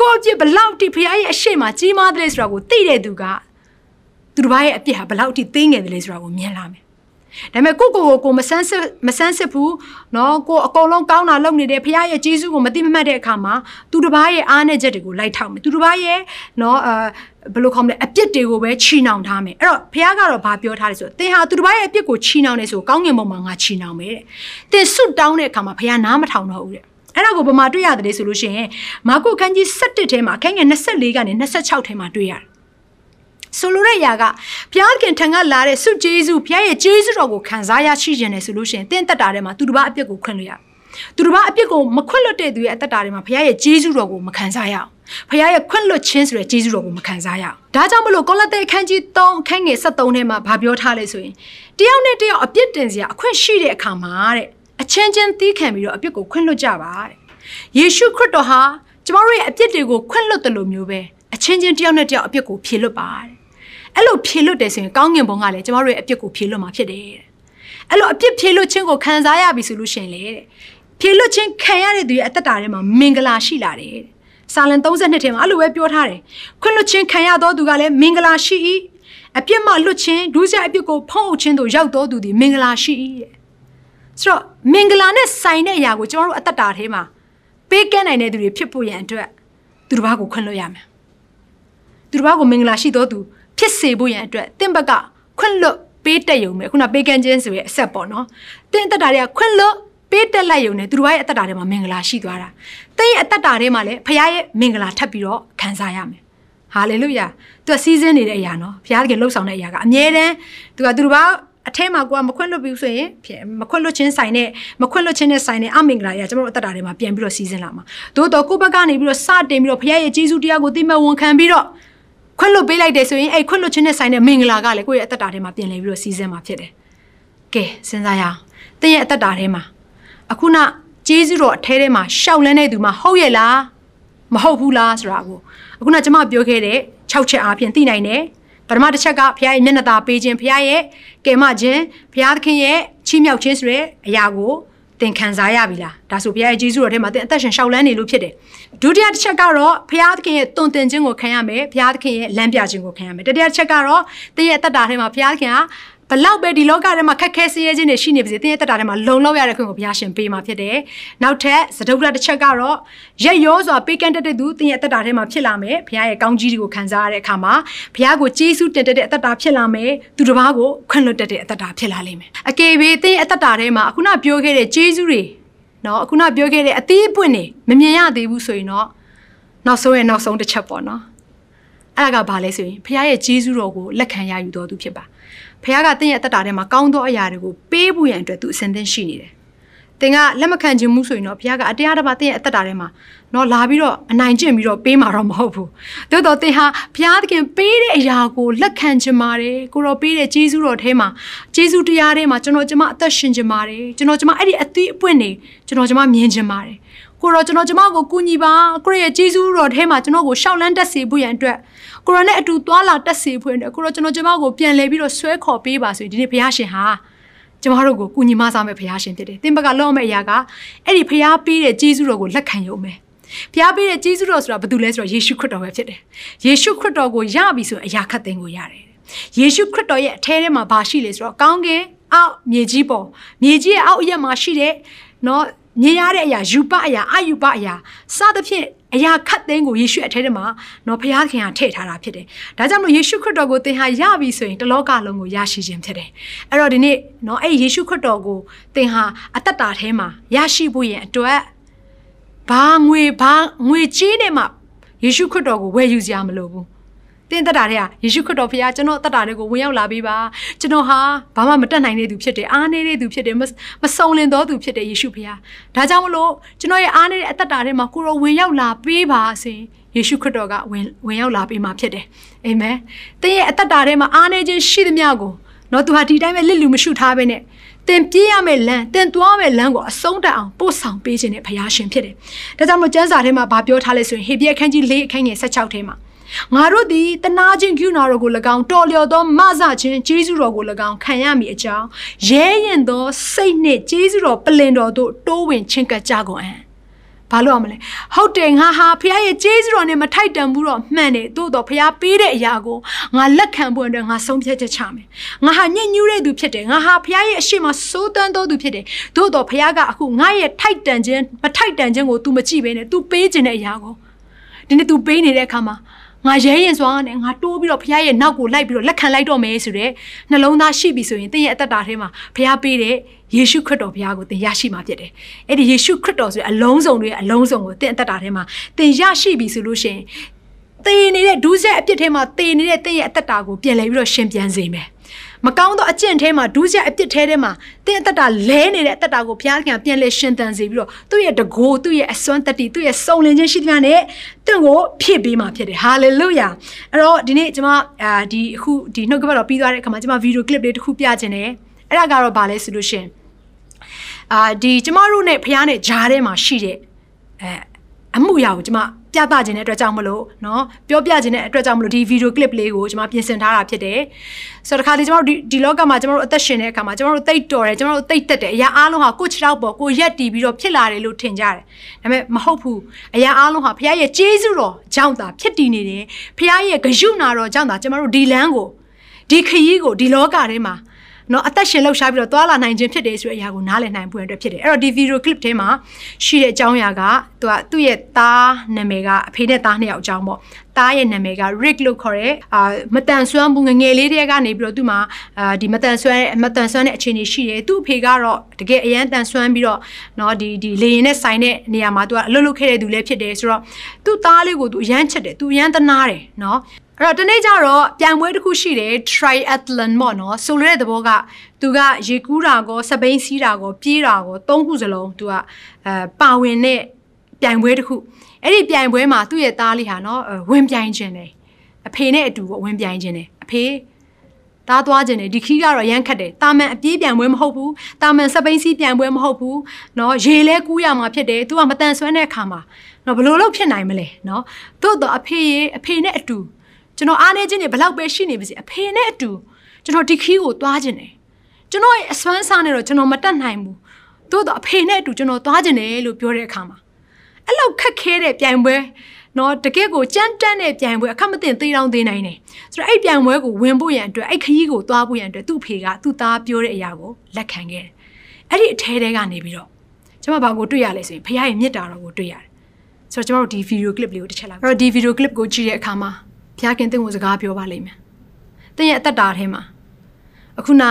ကိုယ့်အပြစ်ဘလောက်တိဖခင်ရဲ့အရှိမကြီးမားတယ်လဲဆိုတော့ကိုသိတဲ့သူက သူတစ်ပါးရဲ့အပြစ်ဟာဘလောက်တိသိငယ်တယ်လဲဆိုတော့ကိုမြင်လာမယ်ဒါပေမဲ့ကိုကိုကိုကိုမဆန်းစစ်မဆန်းစစ်ဘူးเนาะကိုအကုန်လုံးကောင်းတာလုပ်နေတယ်ဖခင်ရဲ့ဂျေဇုကိုမသိမမှတ်တဲ့အခါမှာသူတစ်ပါးရဲ့အားနဲ့ချက်တွေကိုလိုက်ထောက်မယ်သူတစ်ပါးရဲ့เนาะအာဘယ်လိုခေါ်မလဲအပြစ်တွေကိုပဲချီနှောင်ထားမယ်အဲ့တော့ဖခင်ကတော့ဘာပြောထားလဲဆိုတော့သင်ဟာသူတစ်ပါးရဲ့အပြစ်ကိုချီနှောင်နေဆိုကောင်းငင်ဘုံမှာငါချီနှောင်မယ်တဲ့သင်ဆွတ်တောင်းတဲ့အခါမှာဖခင်နားမထောင်တော့ဘူးတဲ့အဲ့ဒါကိုဘယ်မှာတွေ့ရတယ်ဆိုလို့ရှိရင်မာကုခန်းကြီး7ထဲမှာအခန်းငယ်24ကနေ26ထဲမှာတွေ့ရတယ် ဆိုလိုတဲ့အရာကဘုရားခင်ထံကလာတဲ့ဆုကျေးဇူးဘုရားရဲ့ကျေးဇူးတော်ကိုခံစားရရှိခြင်းနဲ့ဆိုလို့ရှိရင်တင့်တက်တာထဲမှာသူတစ်ပါးအပြစ်ကိုခွင့်လို့ရသူတစ်ပါးအပြစ်ကိုမခွင့်လွတ်တဲ့သူရဲ့အသက်တာထဲမှာဘုရားရဲ့ကျေးဇူးတော်ကိုမခံစားရအောင်ဘုရားရဲ့ခွင့်လွတ်ခြင်းဆိုတဲ့ကျေးဇူးတော်ကိုမခံစားရအောင်ဒါကြောင့်မလို့ကောလသဲအခန်းကြီး3အခန်းငယ်73ထဲမှာဗာပြောထားလဲဆိုရင်တယောက်နဲ့တယောက်အပြစ်တင်စရာအခွင့်ရှိတဲ့အခါမှာတဲ့အချင်းချင်းသီးခံပြီးတော့အပြစ်ကိုခွင့်လွတ်ကြပါတဲ့ယေရှုခရစ်တော်ဟာကျမတို့ရဲ့အပြစ်တွေကိုခွင့်လွတ်တယ်လို့မျိုးပဲအချင်းချင်းတယောက်နဲ့တယောက်အပြစ်ကိုဖြေလွတ်ပါတဲ့ အဲ့လိုဖြေလွတ်တယ်ဆိုရင်ကောင်းငင်ဘုံကလည်းကျမတို့ရဲ့အပြစ်ကိုဖြေလွတ်မှာဖြစ်တယ်တဲ့အဲ့လိုအပြစ်ဖြေလွတ်ခြင်းကိုခံစားရပြီဆိုလို့ရှိရင်လေတဲ့ဖြေလွတ်ခြင်းခံရတဲ့သူရဲ့အသက်တာထဲမှာမင်္ဂလာရှိလာတယ်တဲ့စာလံ32ထဲမှာအဲ့လိုပဲပြောထားတယ်ခွင့်လွတ်ခြင်းခံရသောသူကလည်းမင်္ဂလာရှိ၏အပြစ်မှလွတ်ခြင်းဒုစရိုက်အပြစ်ကိုဖုံးအုပ်ခြင်းတို့ရောက်တော်သူသည်မင်္ဂလာရှိ၏တဲ့ဆိုတော့မင်္ဂလာနဲ့ဆိုင်တဲ့အရာကိုကျမတို့အသက်တာထဲမှာပေးကမ်းနိုင်တဲ့သူတွေဖြစ်ဖို့ရန်အတွက်သူတစ်ပါးကိုခွင့်လွတ်ရမယ်သူတစ်ပါးကိုမင်္ဂလာရှိတော်သူ ဖြစ်စေဖို့ရန်အတွက်တင့်ဘက်ကခွင့်လွတ်ပေးတက်ရုံပဲခုနပေးကမ်းခြင်းဆိုရဲ့အဆက်ပေါ့နော်တင့်အသက်တာတွေကခွင့်လွတ်ပေးတက်လိုက်ရုံနဲ့သူတို့ရဲ့အသက်တာထဲမှာမင်္ဂလာရှိသွားတာတင်းရဲ့အသက်တာထဲမှာလည်းဖခင်ရဲ့မင်္ဂလာထပ်ပြီးတော့ခံစားရမယ်ဟာလေလုယာသူကစီးစင်းနေတဲ့အရာနော်ဘုရားတကယ်လှုပ်ဆောင်တဲ့အရာကအမြဲတမ်းသူကသူတို့ဘာအထဲမှာကိုကမခွင့်လွတ်ဘူးဆိုရင်မခွင့်လွတ်ခြင်းဆိုင်နဲ့မခွင့်လွတ်ခြင်းနဲ့ဆိုင်နဲ့အမင်္ဂလာတွေကကျွန်တော်တို့အသက်တာထဲမှာပြန်ပြီးတော့စီးစင်းလာမှာသို့တော့ကိုယ့်ဘက်ကနေပြီးတော့စတင်ပြီးတော့ဘုရားရဲ့ကျေးဇူးတရားကိုသိမဲ့ဝန်ခံပြီးတော့ ခွင့်လွတ်ပေးလိုက်တယ်ဆိုရင်အဲ့ခွင့်လွတ်ခြင်းနဲ့ဆိုင်တဲ့မင်္ဂလာကလည်းကိုယ့်ရဲ့အသက်တာထဲမှာပြင်လည်ပြီးတော့စီးစင်းမှာဖြစ်တယ်။ကဲစဉ်းစားရအောင်။တင်းရဲ့အသက်တာထဲမှာအခုနကျေးဇူးတော်အထဲထဲမှာရှောက်လန်းတဲ့သူမှဟုတ်ရဲ့လားမဟုတ်ဘူးလားဆိုတာကိုအခုနကျွန်မပြောခဲ့တဲ့6ချက်အားဖြင့်သိနိုင်တယ်။ပထမတစ်ချက်ကဘုရားရဲ့မျက်နှာသာပေးခြင်းဘုရားရဲ့ကယ်မခြင်းဘုရားသခင်ရဲ့ချီးမြှောက်ခြင်းဆိုတဲ့အရာကို သင်ခံစားရပြီလားဒါဆိုဘုရားရဲ့ဂျေဇုတော်ထဲမှာသင်အသက်ရှင်ရှောက်လန်းနေလို့ဖြစ်တယ်ဒုတိယတစ်ချက်ကတော့ဘုရားသခင်ရဲ့တုံတင်ခြင်းကိုခံရမယ်ဘုရားသခင်ရဲ့လမ်းပြခြင်းကိုခံရမယ်တတိယတစ်ချက်ကတော့သင်ရဲ့အသက်တာထဲမှာဘုရားသခင်က ဘလောက်ပဲဒီလောကထဲမှာခက်ခဲဆင်းရဲခြင်းတွေရှိနေပါစေတင်းရဲ့တက်တာထဲမှာလုံလောက်ရတဲ့ခွင့်ကိုဘုရားရှင်ပေးမှာဖြစ်တယ်။နောက်ထပ်သဒုက္ခတစ်ချက်ကတော့ရက်ရောစွာပေးကမ်းတတ်တဲ့သူတင်းရဲ့တက်တာထဲမှာဖြစ်လာမယ်။ဘုရားရဲ့ကောင်းကြီးတွေကိုခံစားရတဲ့အခါမှာဘုရားကိုကျေးဇူးတင်တဲ့အသက်တာဖြစ်လာမယ်။သူတစ်ပါးကိုခွင့်လွတ်တတ်တဲ့အသက်တာဖြစ်လာလိမ့်မယ်။အကယ်၍တင်းရဲ့အသက်တာထဲမှာအခုနပြောခဲ့တဲ့ကျေးဇူးတွေနော်အခုနပြောခဲ့တဲ့အသေးအပွင့်နေမမြင်ရသေးဘူးဆိုရင်တော့နောက်ဆုံးရဲ့နောက်ဆုံးတစ်ချက်ပေါ့နော်အဲ့ဒါကဘာလဲဆိုရင်ဖခင်ရဲ့ဂျေဇုတော်ကိုလက်ခံရယူတော်သူဖြစ်ပါ ဖခင်ကတင့်ရဲ့အသက်တာထဲမှာကောင်းသောအရာတွေကိုပေးဖို့ရန်အတွက်သူအစဉ်သင်းရှိနေတယ်တင်ကလက်မခံခြင်းမှုဆိုရင်တော့ဘုရားကအတရားတစ်ပါးတင်ရဲ့အသက်တာထဲမှာတော့လာပြီးတော့အနိုင်ကျင့်ပြီးတော့ပေးမှာတော့မဟုတ်ဘူး။သို့တော့တင်ဟာဘုရားသခင်ပေးတဲ့အရာကိုလက်ခံခြင်းပါတယ်။ကိုတော့ပေးတဲ့ဂျေဇုတော်ထဲမှာဂျေဇုတရားထဲမှာကျွန်တော်ကျမအသက်ရှင်ခြင်းပါတယ်။ကျွန်တော်ကျမအဲ့ဒီအသီးအပွင့်နေကျွန်တော်ကျမမြင်ခြင်းပါတယ်။ ကိုတော့ကျွန်တော်ကျမကိုကူညီပါကိုရဲ့ဂျေဇုတော်ထဲမှာကျွန်တော်ကိုရှောက်လန်းတက်စေဖို့ရန်အတွက်ကိုရောနဲ့အတူသွားလာတက်စေဖို့ရန်အတွက်ကိုရောကျွန်တော်ကျမကိုပြန်လဲပြီးတော့ဆွဲခေါ်ပေးပါဆိုရင်ဒီနေ့ဘုရားရှင်ဟာကျမတို့ကိုကုညီမစားမဲ့ဖရားရှင်ဖြစ်တယ်။သင်ဘက်ကလောမဲ့အရာကအဲ့ဒီဖရားပေးတဲ့ဂျေဇုတော်ကိုလက်ခံရုံပဲဖျားပေးတဲ့ကျေးဇူးတော်ဆိုတာဘာတူလဲဆိုတော့ယေရှုခရစ်တော်ပဲဖြစ်တယ်ယေရှုခရစ်တော်ကိုရပြီဆိုရင်အရာခတ်သိမ်းကိုရတယ်ယေရှုခရစ်တော်ရဲ့အထဲထဲမှာဘာရှိလဲဆိုတော့ကောင်းကင်အောက်မြေကြီးပေါ်မြေကြီးရဲ့အောက်အရက်မှာရှိတဲ့နော် မြင်ရတဲ့အရာယူပအရာအယူပအရာစသဖြင့်အရာခတ်သိမ်းကိုယေရှုအထဲထဲမှာနော်ဘုရားခင်ကထည့်ထားတာဖြစ်တယ်။ဒါကြောင့်မလို့ယေရှုခရစ်တော်ကိုသင်ဟာရပြီဆိုရင်တလောကလုံးကိုရရှိခြင်းဖြစ်တယ်။အဲ့တော့ဒီနေ့နော်အဲ့ယေရှုခရစ်တော်ကိုသင်ဟာအသက်တာထဲမှာရရှိဖို့ရင်အတွက်ဘာငွေဘာငွေကြီးနဲ့မှယေရှုခရစ်တော်ကိုဝယ်ယူစရာမလိုဘူး။ တင်းတက်တာတွေကယေရှုခရစ်တော်ဖခင်ကျွန်တော်တက်တာတွေကိုဝင်ရောက်လာပေးပါကျွန်တော်ဟာဘာမှမတက်နိုင်တဲ့သူဖြစ်တယ်အားနေတဲ့သူဖြစ်တယ်မစုံလင်သောသူဖြစ်တယ်ယေရှုဖခင်ဒါကြောင့်မလို့ကျွန်တော်ရဲ့အားနေတဲ့အသက်တာတွေမှာကိုရောဝင်ရောက်လာပေးပါစေယေရှုခရစ်တော်ကဝင်ဝင်ရောက်လာပေးမှာဖြစ်တယ်အာမင်တင်းရဲ့အသက်တာထဲမှာအားနေခြင်းရှိသမျှကိုတော့သူဟာဒီတိုင်းပဲလစ်လူမရှုထားပဲနဲ့တင်ပြေးရမယ့်လမ်းတင်သွားမယ့်လမ်းကိုအဆုံးတတ်အောင်ပို့ဆောင်ပေးခြင်းနဲ့ဘုရားရှင်ဖြစ်တယ်။ဒါကြောင့်မို့ကျမ်းစာထဲမှာဗာပြောထားလဲဆိုရင်ဟေဘရဲခန်းကြီး၄အခန်းငယ်16ထဲမှာ ငါတို့သည်တနာခြင်းကျူနာတော်ကို၎င်းတော်လျော်သောမဆခြင်းကျေးဇူးတော်ကို၎င်းခံရမည်အကြောင်းရဲရင်သောစိတ်နှင့်ကျေးဇူးတော်ပလင်တော်တို့တိုးဝင်ချင်းကပ်ကြကုန်အံ့ဘာလို့အောင်မလဲဟုတ်တယ်ငါဟာဖခင်ရဲ့ကျေးဇူးတော်နဲ့မထိုက်တန်ဘူးတော့မှန်တယ်သို့တော့ဖခင်ပေးတဲ့အရာကိုငါလက်ခံဖို့အတွက်ငါဆုံးဖြတ်ချက်ချမယ်ငါဟာညှဉ်းညူးတဲ့သူဖြစ်တယ်ငါဟာဖခင်ရဲ့အရှိမစိုးတန်းသောသူဖြစ်တယ်သို့တော့ဖခင်ကအခုငါရဲ့ထိုက်တန်ခြင်းမထိုက်တန်ခြင်းကို तू မကြည့်ဘဲနဲ့ तू ပေးခြင်းတဲ့အရာကိုဒီနေ့ तू ပေးနေတဲ့အခါမှာ ငါရဲရင်စွာနဲ့ငါတိုးပြီးတော့ဖခင်ရဲ့နောက်ကိုလိုက်ပြီးတော့လက်ခံလိုက်တော့မယ်ဆိုတဲ့နှလုံးသားရှိပြီဆိုရင်သင်ရဲ့အသက်တာထဲမှာဖခင်ပေးတဲ့ယေရှုခရစ်တော်ဘုရားကိုသင်ရရှိမှာဖြစ်တယ်။အဲ့ဒီယေရှုခရစ်တော်ဆိုတဲ့အလုံးစုံတွေအလုံးစုံကိုသင်အသက်တာထဲမှာသင်ရရှိပြီဆိုလို့ရှိရင်တည်နေတဲ့ဒုစရိုက်အပြစ်ထဲမှာတည်နေတဲ့သင်ရဲ့အသက်တာကိုပြန်လည်ပြီးတော့ရှင်ပြန်စေမယ်။ မကောင်းသောအကျင့်ထဲမှာဒုစရိုက်အပြစ်ထဲထဲမှာတင်းအသက်တာလဲနေတဲ့အသက်တာကိုဘုရားခင်ပြန်လဲရှင်သန်စေပြီးတော့သူ့ရဲ့တကိုးသူ့ရဲ့အစွမ်းတတ္တိသူ့ရဲ့စုံလင်ခြင်းရှိသမျှနဲ့တင့်ကိုဖြည့်ပေးမှာဖြစ်တယ်ဟာလေလုယာအဲ့တော့ဒီနေ့ကျွန်မအာဒီအခုဒီနှုတ်ကပတ်တော်ပြီးသွားတဲ့အခါမှာကျွန်မဗီဒီယိုကလစ်လေးတစ်ခုပြခြင်းတယ်အဲ့ဒါကတော့ဗာလဲဆိုလို့ရှင်အာဒီကျမတို့နဲ့ဖះနဲ့ဂျားထဲမှာရှိတဲ့အဲအမှုရာကိုကျမ ပြသခြင်းတဲ့အတွက်ကြောင့်မလို့เนาะပြောပြခြင်းတဲ့အတွက်ကြောင့်မလို့ဒီဗီဒီယိုကလစ်လေးကိုကျွန်မပြင်ဆင်ထားတာဖြစ်တယ်ဆိုတော့တခါလေကျွန်တော်တို့ဒီလောကမှာကျွန်တော်တို့အသက်ရှင်တဲ့အခါမှာကျွန်တော်တို့တိတ်တော်တယ်ကျွန်တော်တို့တိတ်တက်တယ်အရာအားလုံးဟာကိုယ့်ခြေထောက်ပေါ်ကိုရက်တီးပြီးတော့ဖြစ်လာတယ်လို့ထင်ကြတယ်ဒါပေမဲ့မဟုတ်ဘူးအရာအားလုံးဟာဖခင်ရဲ့ကျေးဇူးတော်ကြောင့်သာဖြစ်တည်နေတယ်ဖခင်ရဲ့ဂရုဏာတော်ကြောင့်သာကျွန်တော်တို့ဒီလမ်းကိုဒီခရီးကိုဒီလောကထဲမှာ နော်အသက်ရှင်လှုပ်ရှားပြီးတော့သွာလာနိုင်ခြင်းဖြစ်တယ်ဆိုတဲ့အရာကိုနားလည်နိုင်ဖို့အတွက်ဖြစ်တယ်အဲ့တော့ဒီဗီဒီယိုကလစ်ထဲမှာရှိတဲ့အကြောင်းအရာကသူကသူ့ရဲ့သားနာမည်ကအဖေနဲ့သားနှစ်ယောက်အကြောင်းပေါ့သားရဲ့နာမည်က Rick လို့ခေါ်တဲ့အာမတန်ဆွမ်းမှုငငယ်လေးတွေကနေပြီးတော့သူ့မှာအာဒီမတန်ဆွမ်းမတန်ဆွမ်းတဲ့အခြေအနေရှိတယ်သူ့အဖေကတော့တကယ်အရန်တန်ဆွမ်းပြီးတော့เนาะဒီဒီလေရင်နဲ့ဆိုင်တဲ့နေရာမှာသူကအလုပ်လုပ်ခဲ့တဲ့သူလည်းဖြစ်တယ်ဆိုတော့သူ့သားလေးကိုသူအရန်ချက်တယ်သူအရန်သနာတယ်เนาะ အဲ့တော့တနေ့ကျတော့ပြိုင်ပွဲတစ်ခုရှိတယ် triathlon ပေါ့နော်ဆိုလိုတဲ့သဘောကသူကရေကူးတာကောစပိန်စီးတာကောပြေးတာကောသုံးခုစလုံးသူကအဲပါဝင်တဲ့ပြိုင်ပွဲတစ်ခုအဲ့ဒီပြိုင်ပွဲမှာသူ့ရဲ့သားလေးဟာနော်ဝင်ပြိုင်ခြင်းတယ်အဖေနဲ့အတူပေါ့ဝင်ပြိုင်ခြင်းတယ်အဖေတားသွားခြင်းတယ်ဒီခီးကတော့ရမ်းခတ်တယ်တာမန်အပြေးပြိုင်ပွဲမဟုတ်ဘူးတာမန်စပိန်စီးပြိုင်ပွဲမဟုတ်ဘူးเนาะရေလဲကူးရမှာဖြစ်တယ်သူကမတန်ဆွမ်းတဲ့အခါမှာเนาะဘလို့လို့ဖြစ်နိုင်မလဲเนาะသို့တော့အဖေရဲ့အဖေနဲ့အတူ ကျွန်တော်အားနေခြင်းတွေဘလောက်ပဲရှိနေပါစေအဖေနဲ့အတူကျွန်တော်ဒီခီးကိုသွားခြင်းတယ်ကျွန်တော်ရဲ့အစွမ်းစားနဲ့တော့ကျွန်တော်မတက်နိုင်ဘူးသို့တော့အဖေနဲ့အတူကျွန်တော်သွားခြင်းတယ်လို့ပြောတဲ့အခါမှာအဲ့လောက်ခက်ခဲတဲ့ပြိုင်ပွဲနော်တကယ့်ကိုကြမ်းတမ်းတဲ့ပြိုင်ပွဲအခက်မတင်သေးတောင်းသေးနိုင်တယ်ဆိုတော့အဲ့ပြိုင်ပွဲကိုဝင်ဖို့ရန်အတွက်အဲ့ခရီးကိုသွားဖို့ရန်အတွက်သူ့ဖေကသူ့သားပြောတဲ့အရာကိုလက်ခံခဲ့တယ်အဲ့ဒီအထဲထဲကနေပြီးတော့ကျွန်မဘာကိုတွေ့ရလဲဆိုရင်ဖခင်ရဲ့မြတ်တာတော်ကိုတွေ့ရတယ်ဆိုတော့ကျွန်တော်တို့ဒီဗီဒီယိုကလစ်လေးကိုတစ်ချက်လောက်အဲ့တော့ဒီဗီဒီယိုကလစ်ကိုကြည့်တဲ့အခါမှာ ဘုရားခင်တင့်ကိုစကားပြောပါလိမ့်မယ်။တင့်ရဲ့အသက်တာထဲမှာအခုန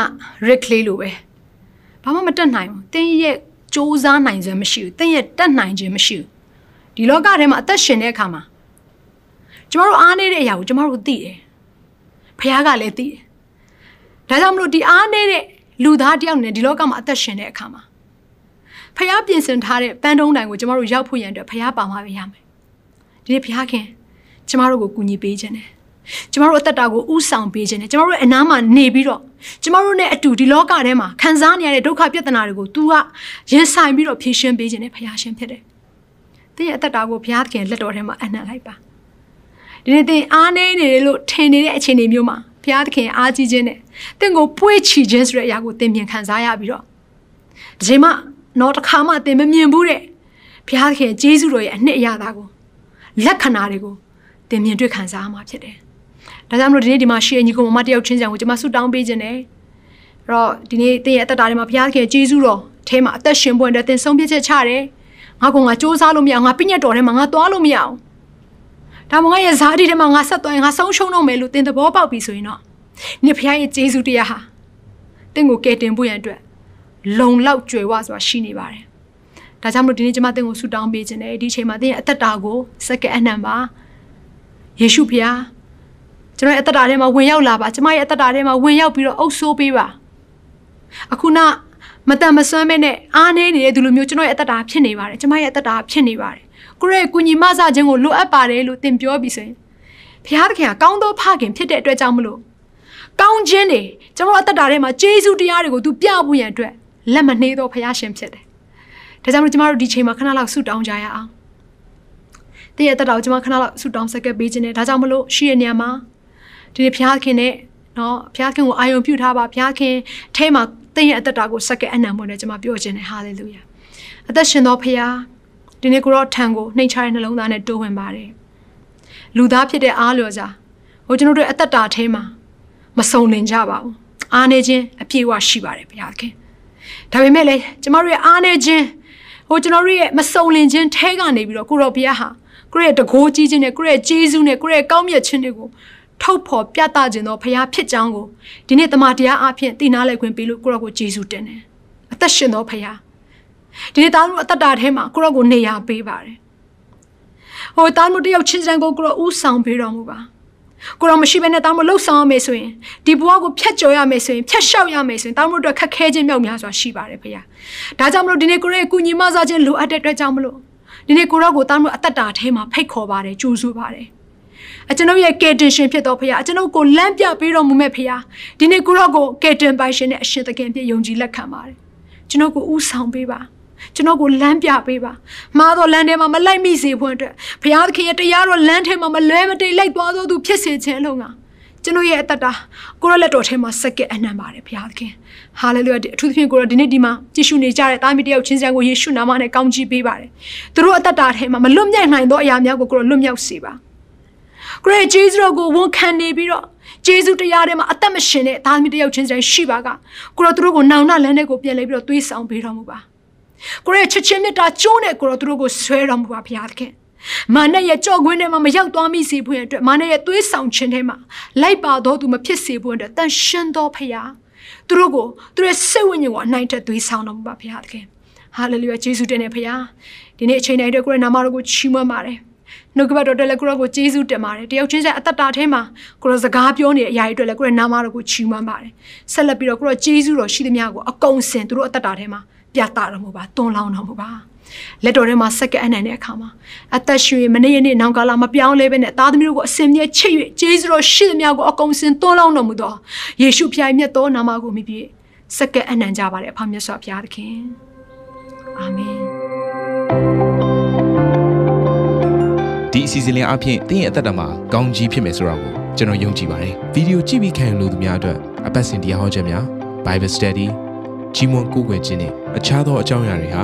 Rick Clay လိုပဲဘာမှမတက်နိုင်ဘူး။တင့်ရဲ့စူးစမ်းနိုင်ခြင်းမရှိဘူး။တင့်ရဲ့တက်နိုင်ခြင်းမရှိဘူး။ဒီလောကထဲမှာအသက်ရှင်တဲ့အခါမှာကျမတို့အားနေတဲ့အရာကိုကျမတို့သိတယ်။ဘုရားကလည်းသိတယ်။ဒါကြောင့်မလို့ဒီအားနေတဲ့လူသားတယောက်နဲ့ဒီလောကမှာအသက်ရှင်တဲ့အခါမှာဖះပြင်ဆင်ထားတဲ့ပန်းတုံးတိုင်ကိုကျမတို့ရောက်ဖို့ရန်အတွက်ဖះပါမှာပဲရမယ်။ဒီနေ့ဖះခင် ကျမတို့ကိုကူညီပေးခြင်းတယ်ကျမတို့အသက်တာကိုဥဆောင်ပေးခြင်းတယ်ကျမတို့ရဲ့အနားမှာနေပြီးတော့ကျမတို့နဲ့အတူဒီလောကထဲမှာခံစားနေရတဲ့ဒုက္ခပြဿနာတွေကို तू ကရင်ဆိုင်ပြီးတော့ဖြေရှင်းပေးခြင်းနဲ့ဖခင်ရှင်ဖြစ်တယ်။တင်းရဲ့အသက်တာကိုဘုရားသခင်လက်တော်ထဲမှာအနှံ့လိုက်ပါ။ဒီနေ့တင်းအားနေနေလို့ထင်နေတဲ့အခြေအနေမျိုးမှာဘုရားသခင်အားကြီးခြင်းနဲ့တင်းကိုပွေ့ချီခြင်းဆိုတဲ့အရာကိုတင်းမြင်ခံစားရပြီးတော့ဒီချိန်မှာတော့တစ်ခါမှတင်းမမြင်ဘူးတဲ့ဘဘုရားသခင်ဂျေဇုတော်ရဲ့အနှစ်အရသာကိုလက္ခဏာတွေကို သင်မြင်တွေ့ခံစားရမှာဖြစ်တယ်။ဒါကြောင့်မလို့ဒီနေ့ဒီမှာရှိတဲ့ညီကောင်မတယောက်ချင်းချံကိုကျွန်မဆုတောင်းပေးခြင်းနဲ့အဲ့တော့ဒီနေ့သင်ရဲ့အသက်တာထဲမှာဘုရားသခင်ဂျေဇုတော်ထဲမှာအသက်ရှင်ပွင့်တဲ့သင်ဆုံးဖြတ်ချက်ချတယ်။ငါကငါစ조사လို့မရအောင်ငါပြည့်ညတ်တော်ထဲမှာငါသွားလို့မရအောင်။ဒါမှငါရဲ့ဇာတိထဲမှာငါဆက်သွားရင်ငါဆုံးရှုံးတော့မယ်လို့သင်သဘောပေါက်ပြီဆိုရင်တော့နေ့ဘုရားရဲ့ဂျေဇုတရားဟာသင်ကိုကယ်တင်ဖို့ရန်အတွက်လုံလောက်ကြွယ်ဝစွာရှိနေပါတယ်။ဒါကြောင့်မလို့ဒီနေ့ကျွန်မသင်ကိုဆုတောင်းပေးခြင်းနဲ့ဒီအချိန်မှာသင်ရဲ့အသက်တာကိုစက္ကန့်အနှံပါ ယေရှုဖျားကျွန်တော်ရဲ့အသက်တာထဲမှာဝင်ရောက်လာပါကျွန်မရဲ့အသက်တာထဲမှာဝင်ရောက်ပြီးတော့အုပ်ဆိုးပေးပါအခုနမတန်မဆွမ်းမဲနဲ့အားနေနေတဲ့သူလိုမျိုးကျွန်တော်ရဲ့အသက်တာဖြစ်နေပါတယ်ကျွန်မရဲ့အသက်တာဖြစ်နေပါတယ်ကိုရဲ့ကုညီမဆခြင်းကိုလိုအပ်ပါတယ်လို့သင်ပြောပြီးဆိုရင်ဘုရားသခင်ကကောင်းသောဖခင်ဖြစ်တဲ့အတွက်ကြောင့်မလို့ကောင်းခြင်းတွေကျွန်တော်အသက်တာထဲမှာဂျေဇုတရားတွေကိုသူပြဖို့ရန်အတွက်လက်မနှေးသောဖခင်ရှင်ဖြစ်တယ်ဒါကြောင့်မလို့ကျွန်တော်တို့ဒီချိန်မှာခဏလောက်ဆုတောင်းကြရအောင် တည့်ရဲ့တက်တော်ကျွန်မခဏလောက်ဆုတောင်းဆက်ကပ်ပေးခြင်းနဲ့ဒါကြောင့်မလို့ရှိရနေရာမှာဒီနေ့ဘုရားခင်နဲ့နော်ဘုရားခင်ကိုအာယုံပြုထားပါဘုရားခင်အဲမှာတည့်ရဲ့အသက်တာကိုဆက်ကပ်အနံမွေးနဲ့ကျွန်မပြောခြင်းနဲ့ဟာလေလုယာအသက်ရှင်သောဘုရားဒီနေ့ကိုတော့ထံကိုနှိမ်ချတဲ့နှလုံးသားနဲ့တိုးဝင်ပါတယ်လူသားဖြစ်တဲ့အားလျော်စားဟိုကျွန်တော်တို့အသက်တာထဲမှာမစုံလင်ကြပါဘူးအားနေခြင်းအပြည့်အဝရှိပါတယ်ဘုရားခင်ဒါပေမဲ့လည်းကျမတို့ရဲ့အားနေခြင်းဟိုကျွန်တော်တို့ရဲ့မစုံလင်ခြင်းထဲကနေပြီးတော့ကိုရောဘုရားဟာ ကိုရဲ့တကိုးကြီးခြင်းနဲ့ကိုရဲ့ဂျေဇုနဲ့ကိုရဲ့ကောင်းမြတ်ခြင်းတွေကိုထုတ်ဖော်ပြသခြင်းသောဘုရားဖြစ်ကြောင်းကိုဒီနေ့တမန်တရားအဖြစ်တည်နာလဲခွင့်ပေးလို့ကိုရောကိုဂျေဇုတင်တယ်အသက်ရှင်သောဘုရားဒီနေ့သားတို့အသက်တာထဲမှာကိုရောကိုနေရာပေးပါတယ်ဟိုသားတို့တယောက်ချင်းစံကိုကိုရောဥဆောင်ပေးတော်မူပါကိုရောမရှိဘဲနဲ့တောင်းမလှုပ်ဆောင်ရမယ်ဆိုရင်ဒီဘဝကိုဖျက်ကျော်ရမယ်ဆိုရင်ဖျက်လျှောက်ရမယ်ဆိုရင်တောင်းမတို့ခက်ခဲခြင်းမြောက်များစွာရှိပါတယ်ဖေ။ဒါကြောင့်မလို့ဒီနေ့ကိုရဲ့ကုညီမစားခြင်းလိုအပ်တဲ့အတွက်ကြောင့်မလို့ ဒီနေ့ကိုရောကိုတောင်းမတို့အသက်တာထဲမှာဖိတ်ခေါ်ပါတယ်ကြိုးဆိုပါတယ်။အကျွန်ုပ်ရဲ့ကယ်တင်ရှင်ဖြစ်တော်ဖေ။အကျွန်ုပ်ကိုလမ်းပြပေးတော်မူမဲ့ဖေ။ဒီနေ့ကိုရောကိုကယ်တင်ပိုင်ရှင်နဲ့အရှင်သခင်ပြည့်ယုံကြည်လက်ခံပါတယ်။ကျွန်ုပ်ကိုဥဆောင်ပေးပါ။ကျွန်တော်ကိုလမ်းပြပေးပါမှားတော့လမ်းထဲမှာမလိုက်မိစေဖို့အတွက်ဘုရားသခင်ရဲ့တရားတော်လမ်းထဲမှာမလွဲမတိတ်လိုက်သွားသောသူဖြစ်စေခြင်းအလုံးက ကျွန်တော်ရဲ့အသက်တာကိုရလက်တော်ထဲမှာစက္ကဲအနှံပါတယ်ဘုရားသခင်ဟာလေလုယာအထူးသဖြင့်ကိုရဒီနေ့ဒီမှာကြည့်ရှုနေကြတဲ့တာမီတယောက်ချင်းစံကိုယေရှုနာမနဲ့ကောင်းချီးပေးပါတယ်သူတို့အသက်တာထဲမှာမလွတ်မြောက်နိုင်သောအရာများကိုကိုရလွတ်မြောက်စေပါကိုရဂျေဇုကိုဝန်ခံနေပြီးတော့ဂျေဇုတရားထဲမှာအသက်မရှင်တဲ့သားသမီးတယောက်ချင်းစံရှိပါကကိုရသူတို့ကိုနောင်နာလန်းတဲ့ကိုပြန်လဲပြီးတော့သွေးဆောင်ပေးတော်မူပါကိုရဲ့ချစ်ချင်းမြတ်တာကျိုးနဲ့ကိုတော့သူတို့ကိုဆွဲတော်မူပါဘုရားသခင် မာနရဲ့ကြော့ခွင်းထဲမှာမရောက်သွားမိစေဖို့အတွက်မာနရဲ့သွေးဆောင်ခြင်းထဲမှာလိုက်ပါတော့သူမဖြစ်စေဖို့အတွက်တန်ရှင်းတော်ဖရာသူတို့ကိုသူရဲ့စိတ်ဝိညာဉ်ကိုအနိုင်တက်သွေးဆောင်တော်မူပါဘုရားသခင်ဟာလေလုယာယေရှုတင်နေဖရာဒီနေ့အချိန်တိုင်းအတွက်ကိုရဲ့နာမတော်ကိုချီးမွမ်းပါတယ်နှုတ်ကပတ်တော်တက်လည်းကိုရောကိုကျေးဇူးတင်ပါတယ်တယောက်ချင်းဆိုင်အသက်တာထဲမှာကိုရောစကားပြောနေတဲ့အရာတွေအတွက်လည်းကိုရောနာမတော်ကိုချီးမွမ်းပါတယ်ဆက်လက်ပြီးတော့ကိုရောကျေးဇူးတော်ရှိသမျှကိုအကုန်စင်သူတို့အသက်တာထဲမှာပြသတော်မူပါတွန်းလောင်းတော်မူပါ လက်တော်ထဲမှာစက္ကအနံ့တဲ့အခါမှာအသက်ရှင်မနေ့ရက်နေ့နောင်ကာလမပြောင်းလဲပဲနဲ့သားသမီးတို့ကိုအစင်မြဲချစ်၍ကျေးဇူးတော်ရှိသမျှကိုအကုန်စင်တွန်းလောင်းတော်မူသောယေရှုဖျားမြတ်သောနာမကိုမြည်ပြီးစက္ကအနံ့ကြပါれအဖမြတ်စွာဘုရားသခင်အာမင်ဒီအစီအစဉ်လေးအပြင်တင်းရဲ့အသက်တာမှာကောင်းကြီးဖြစ်မယ်ဆိုတာကိုကျွန်တော်ယုံကြည်ပါတယ်ဗီဒီယိုကြည့်ပြီးခံယူလို့သူများအတွက်အပတ်စဉ်တရားဟောခြင်းများ Bible Study ကြီးမွန်ကိုးကွယ်ခြင်းနဲ့အခြားသောအကြောင်းအရာတွေဟာ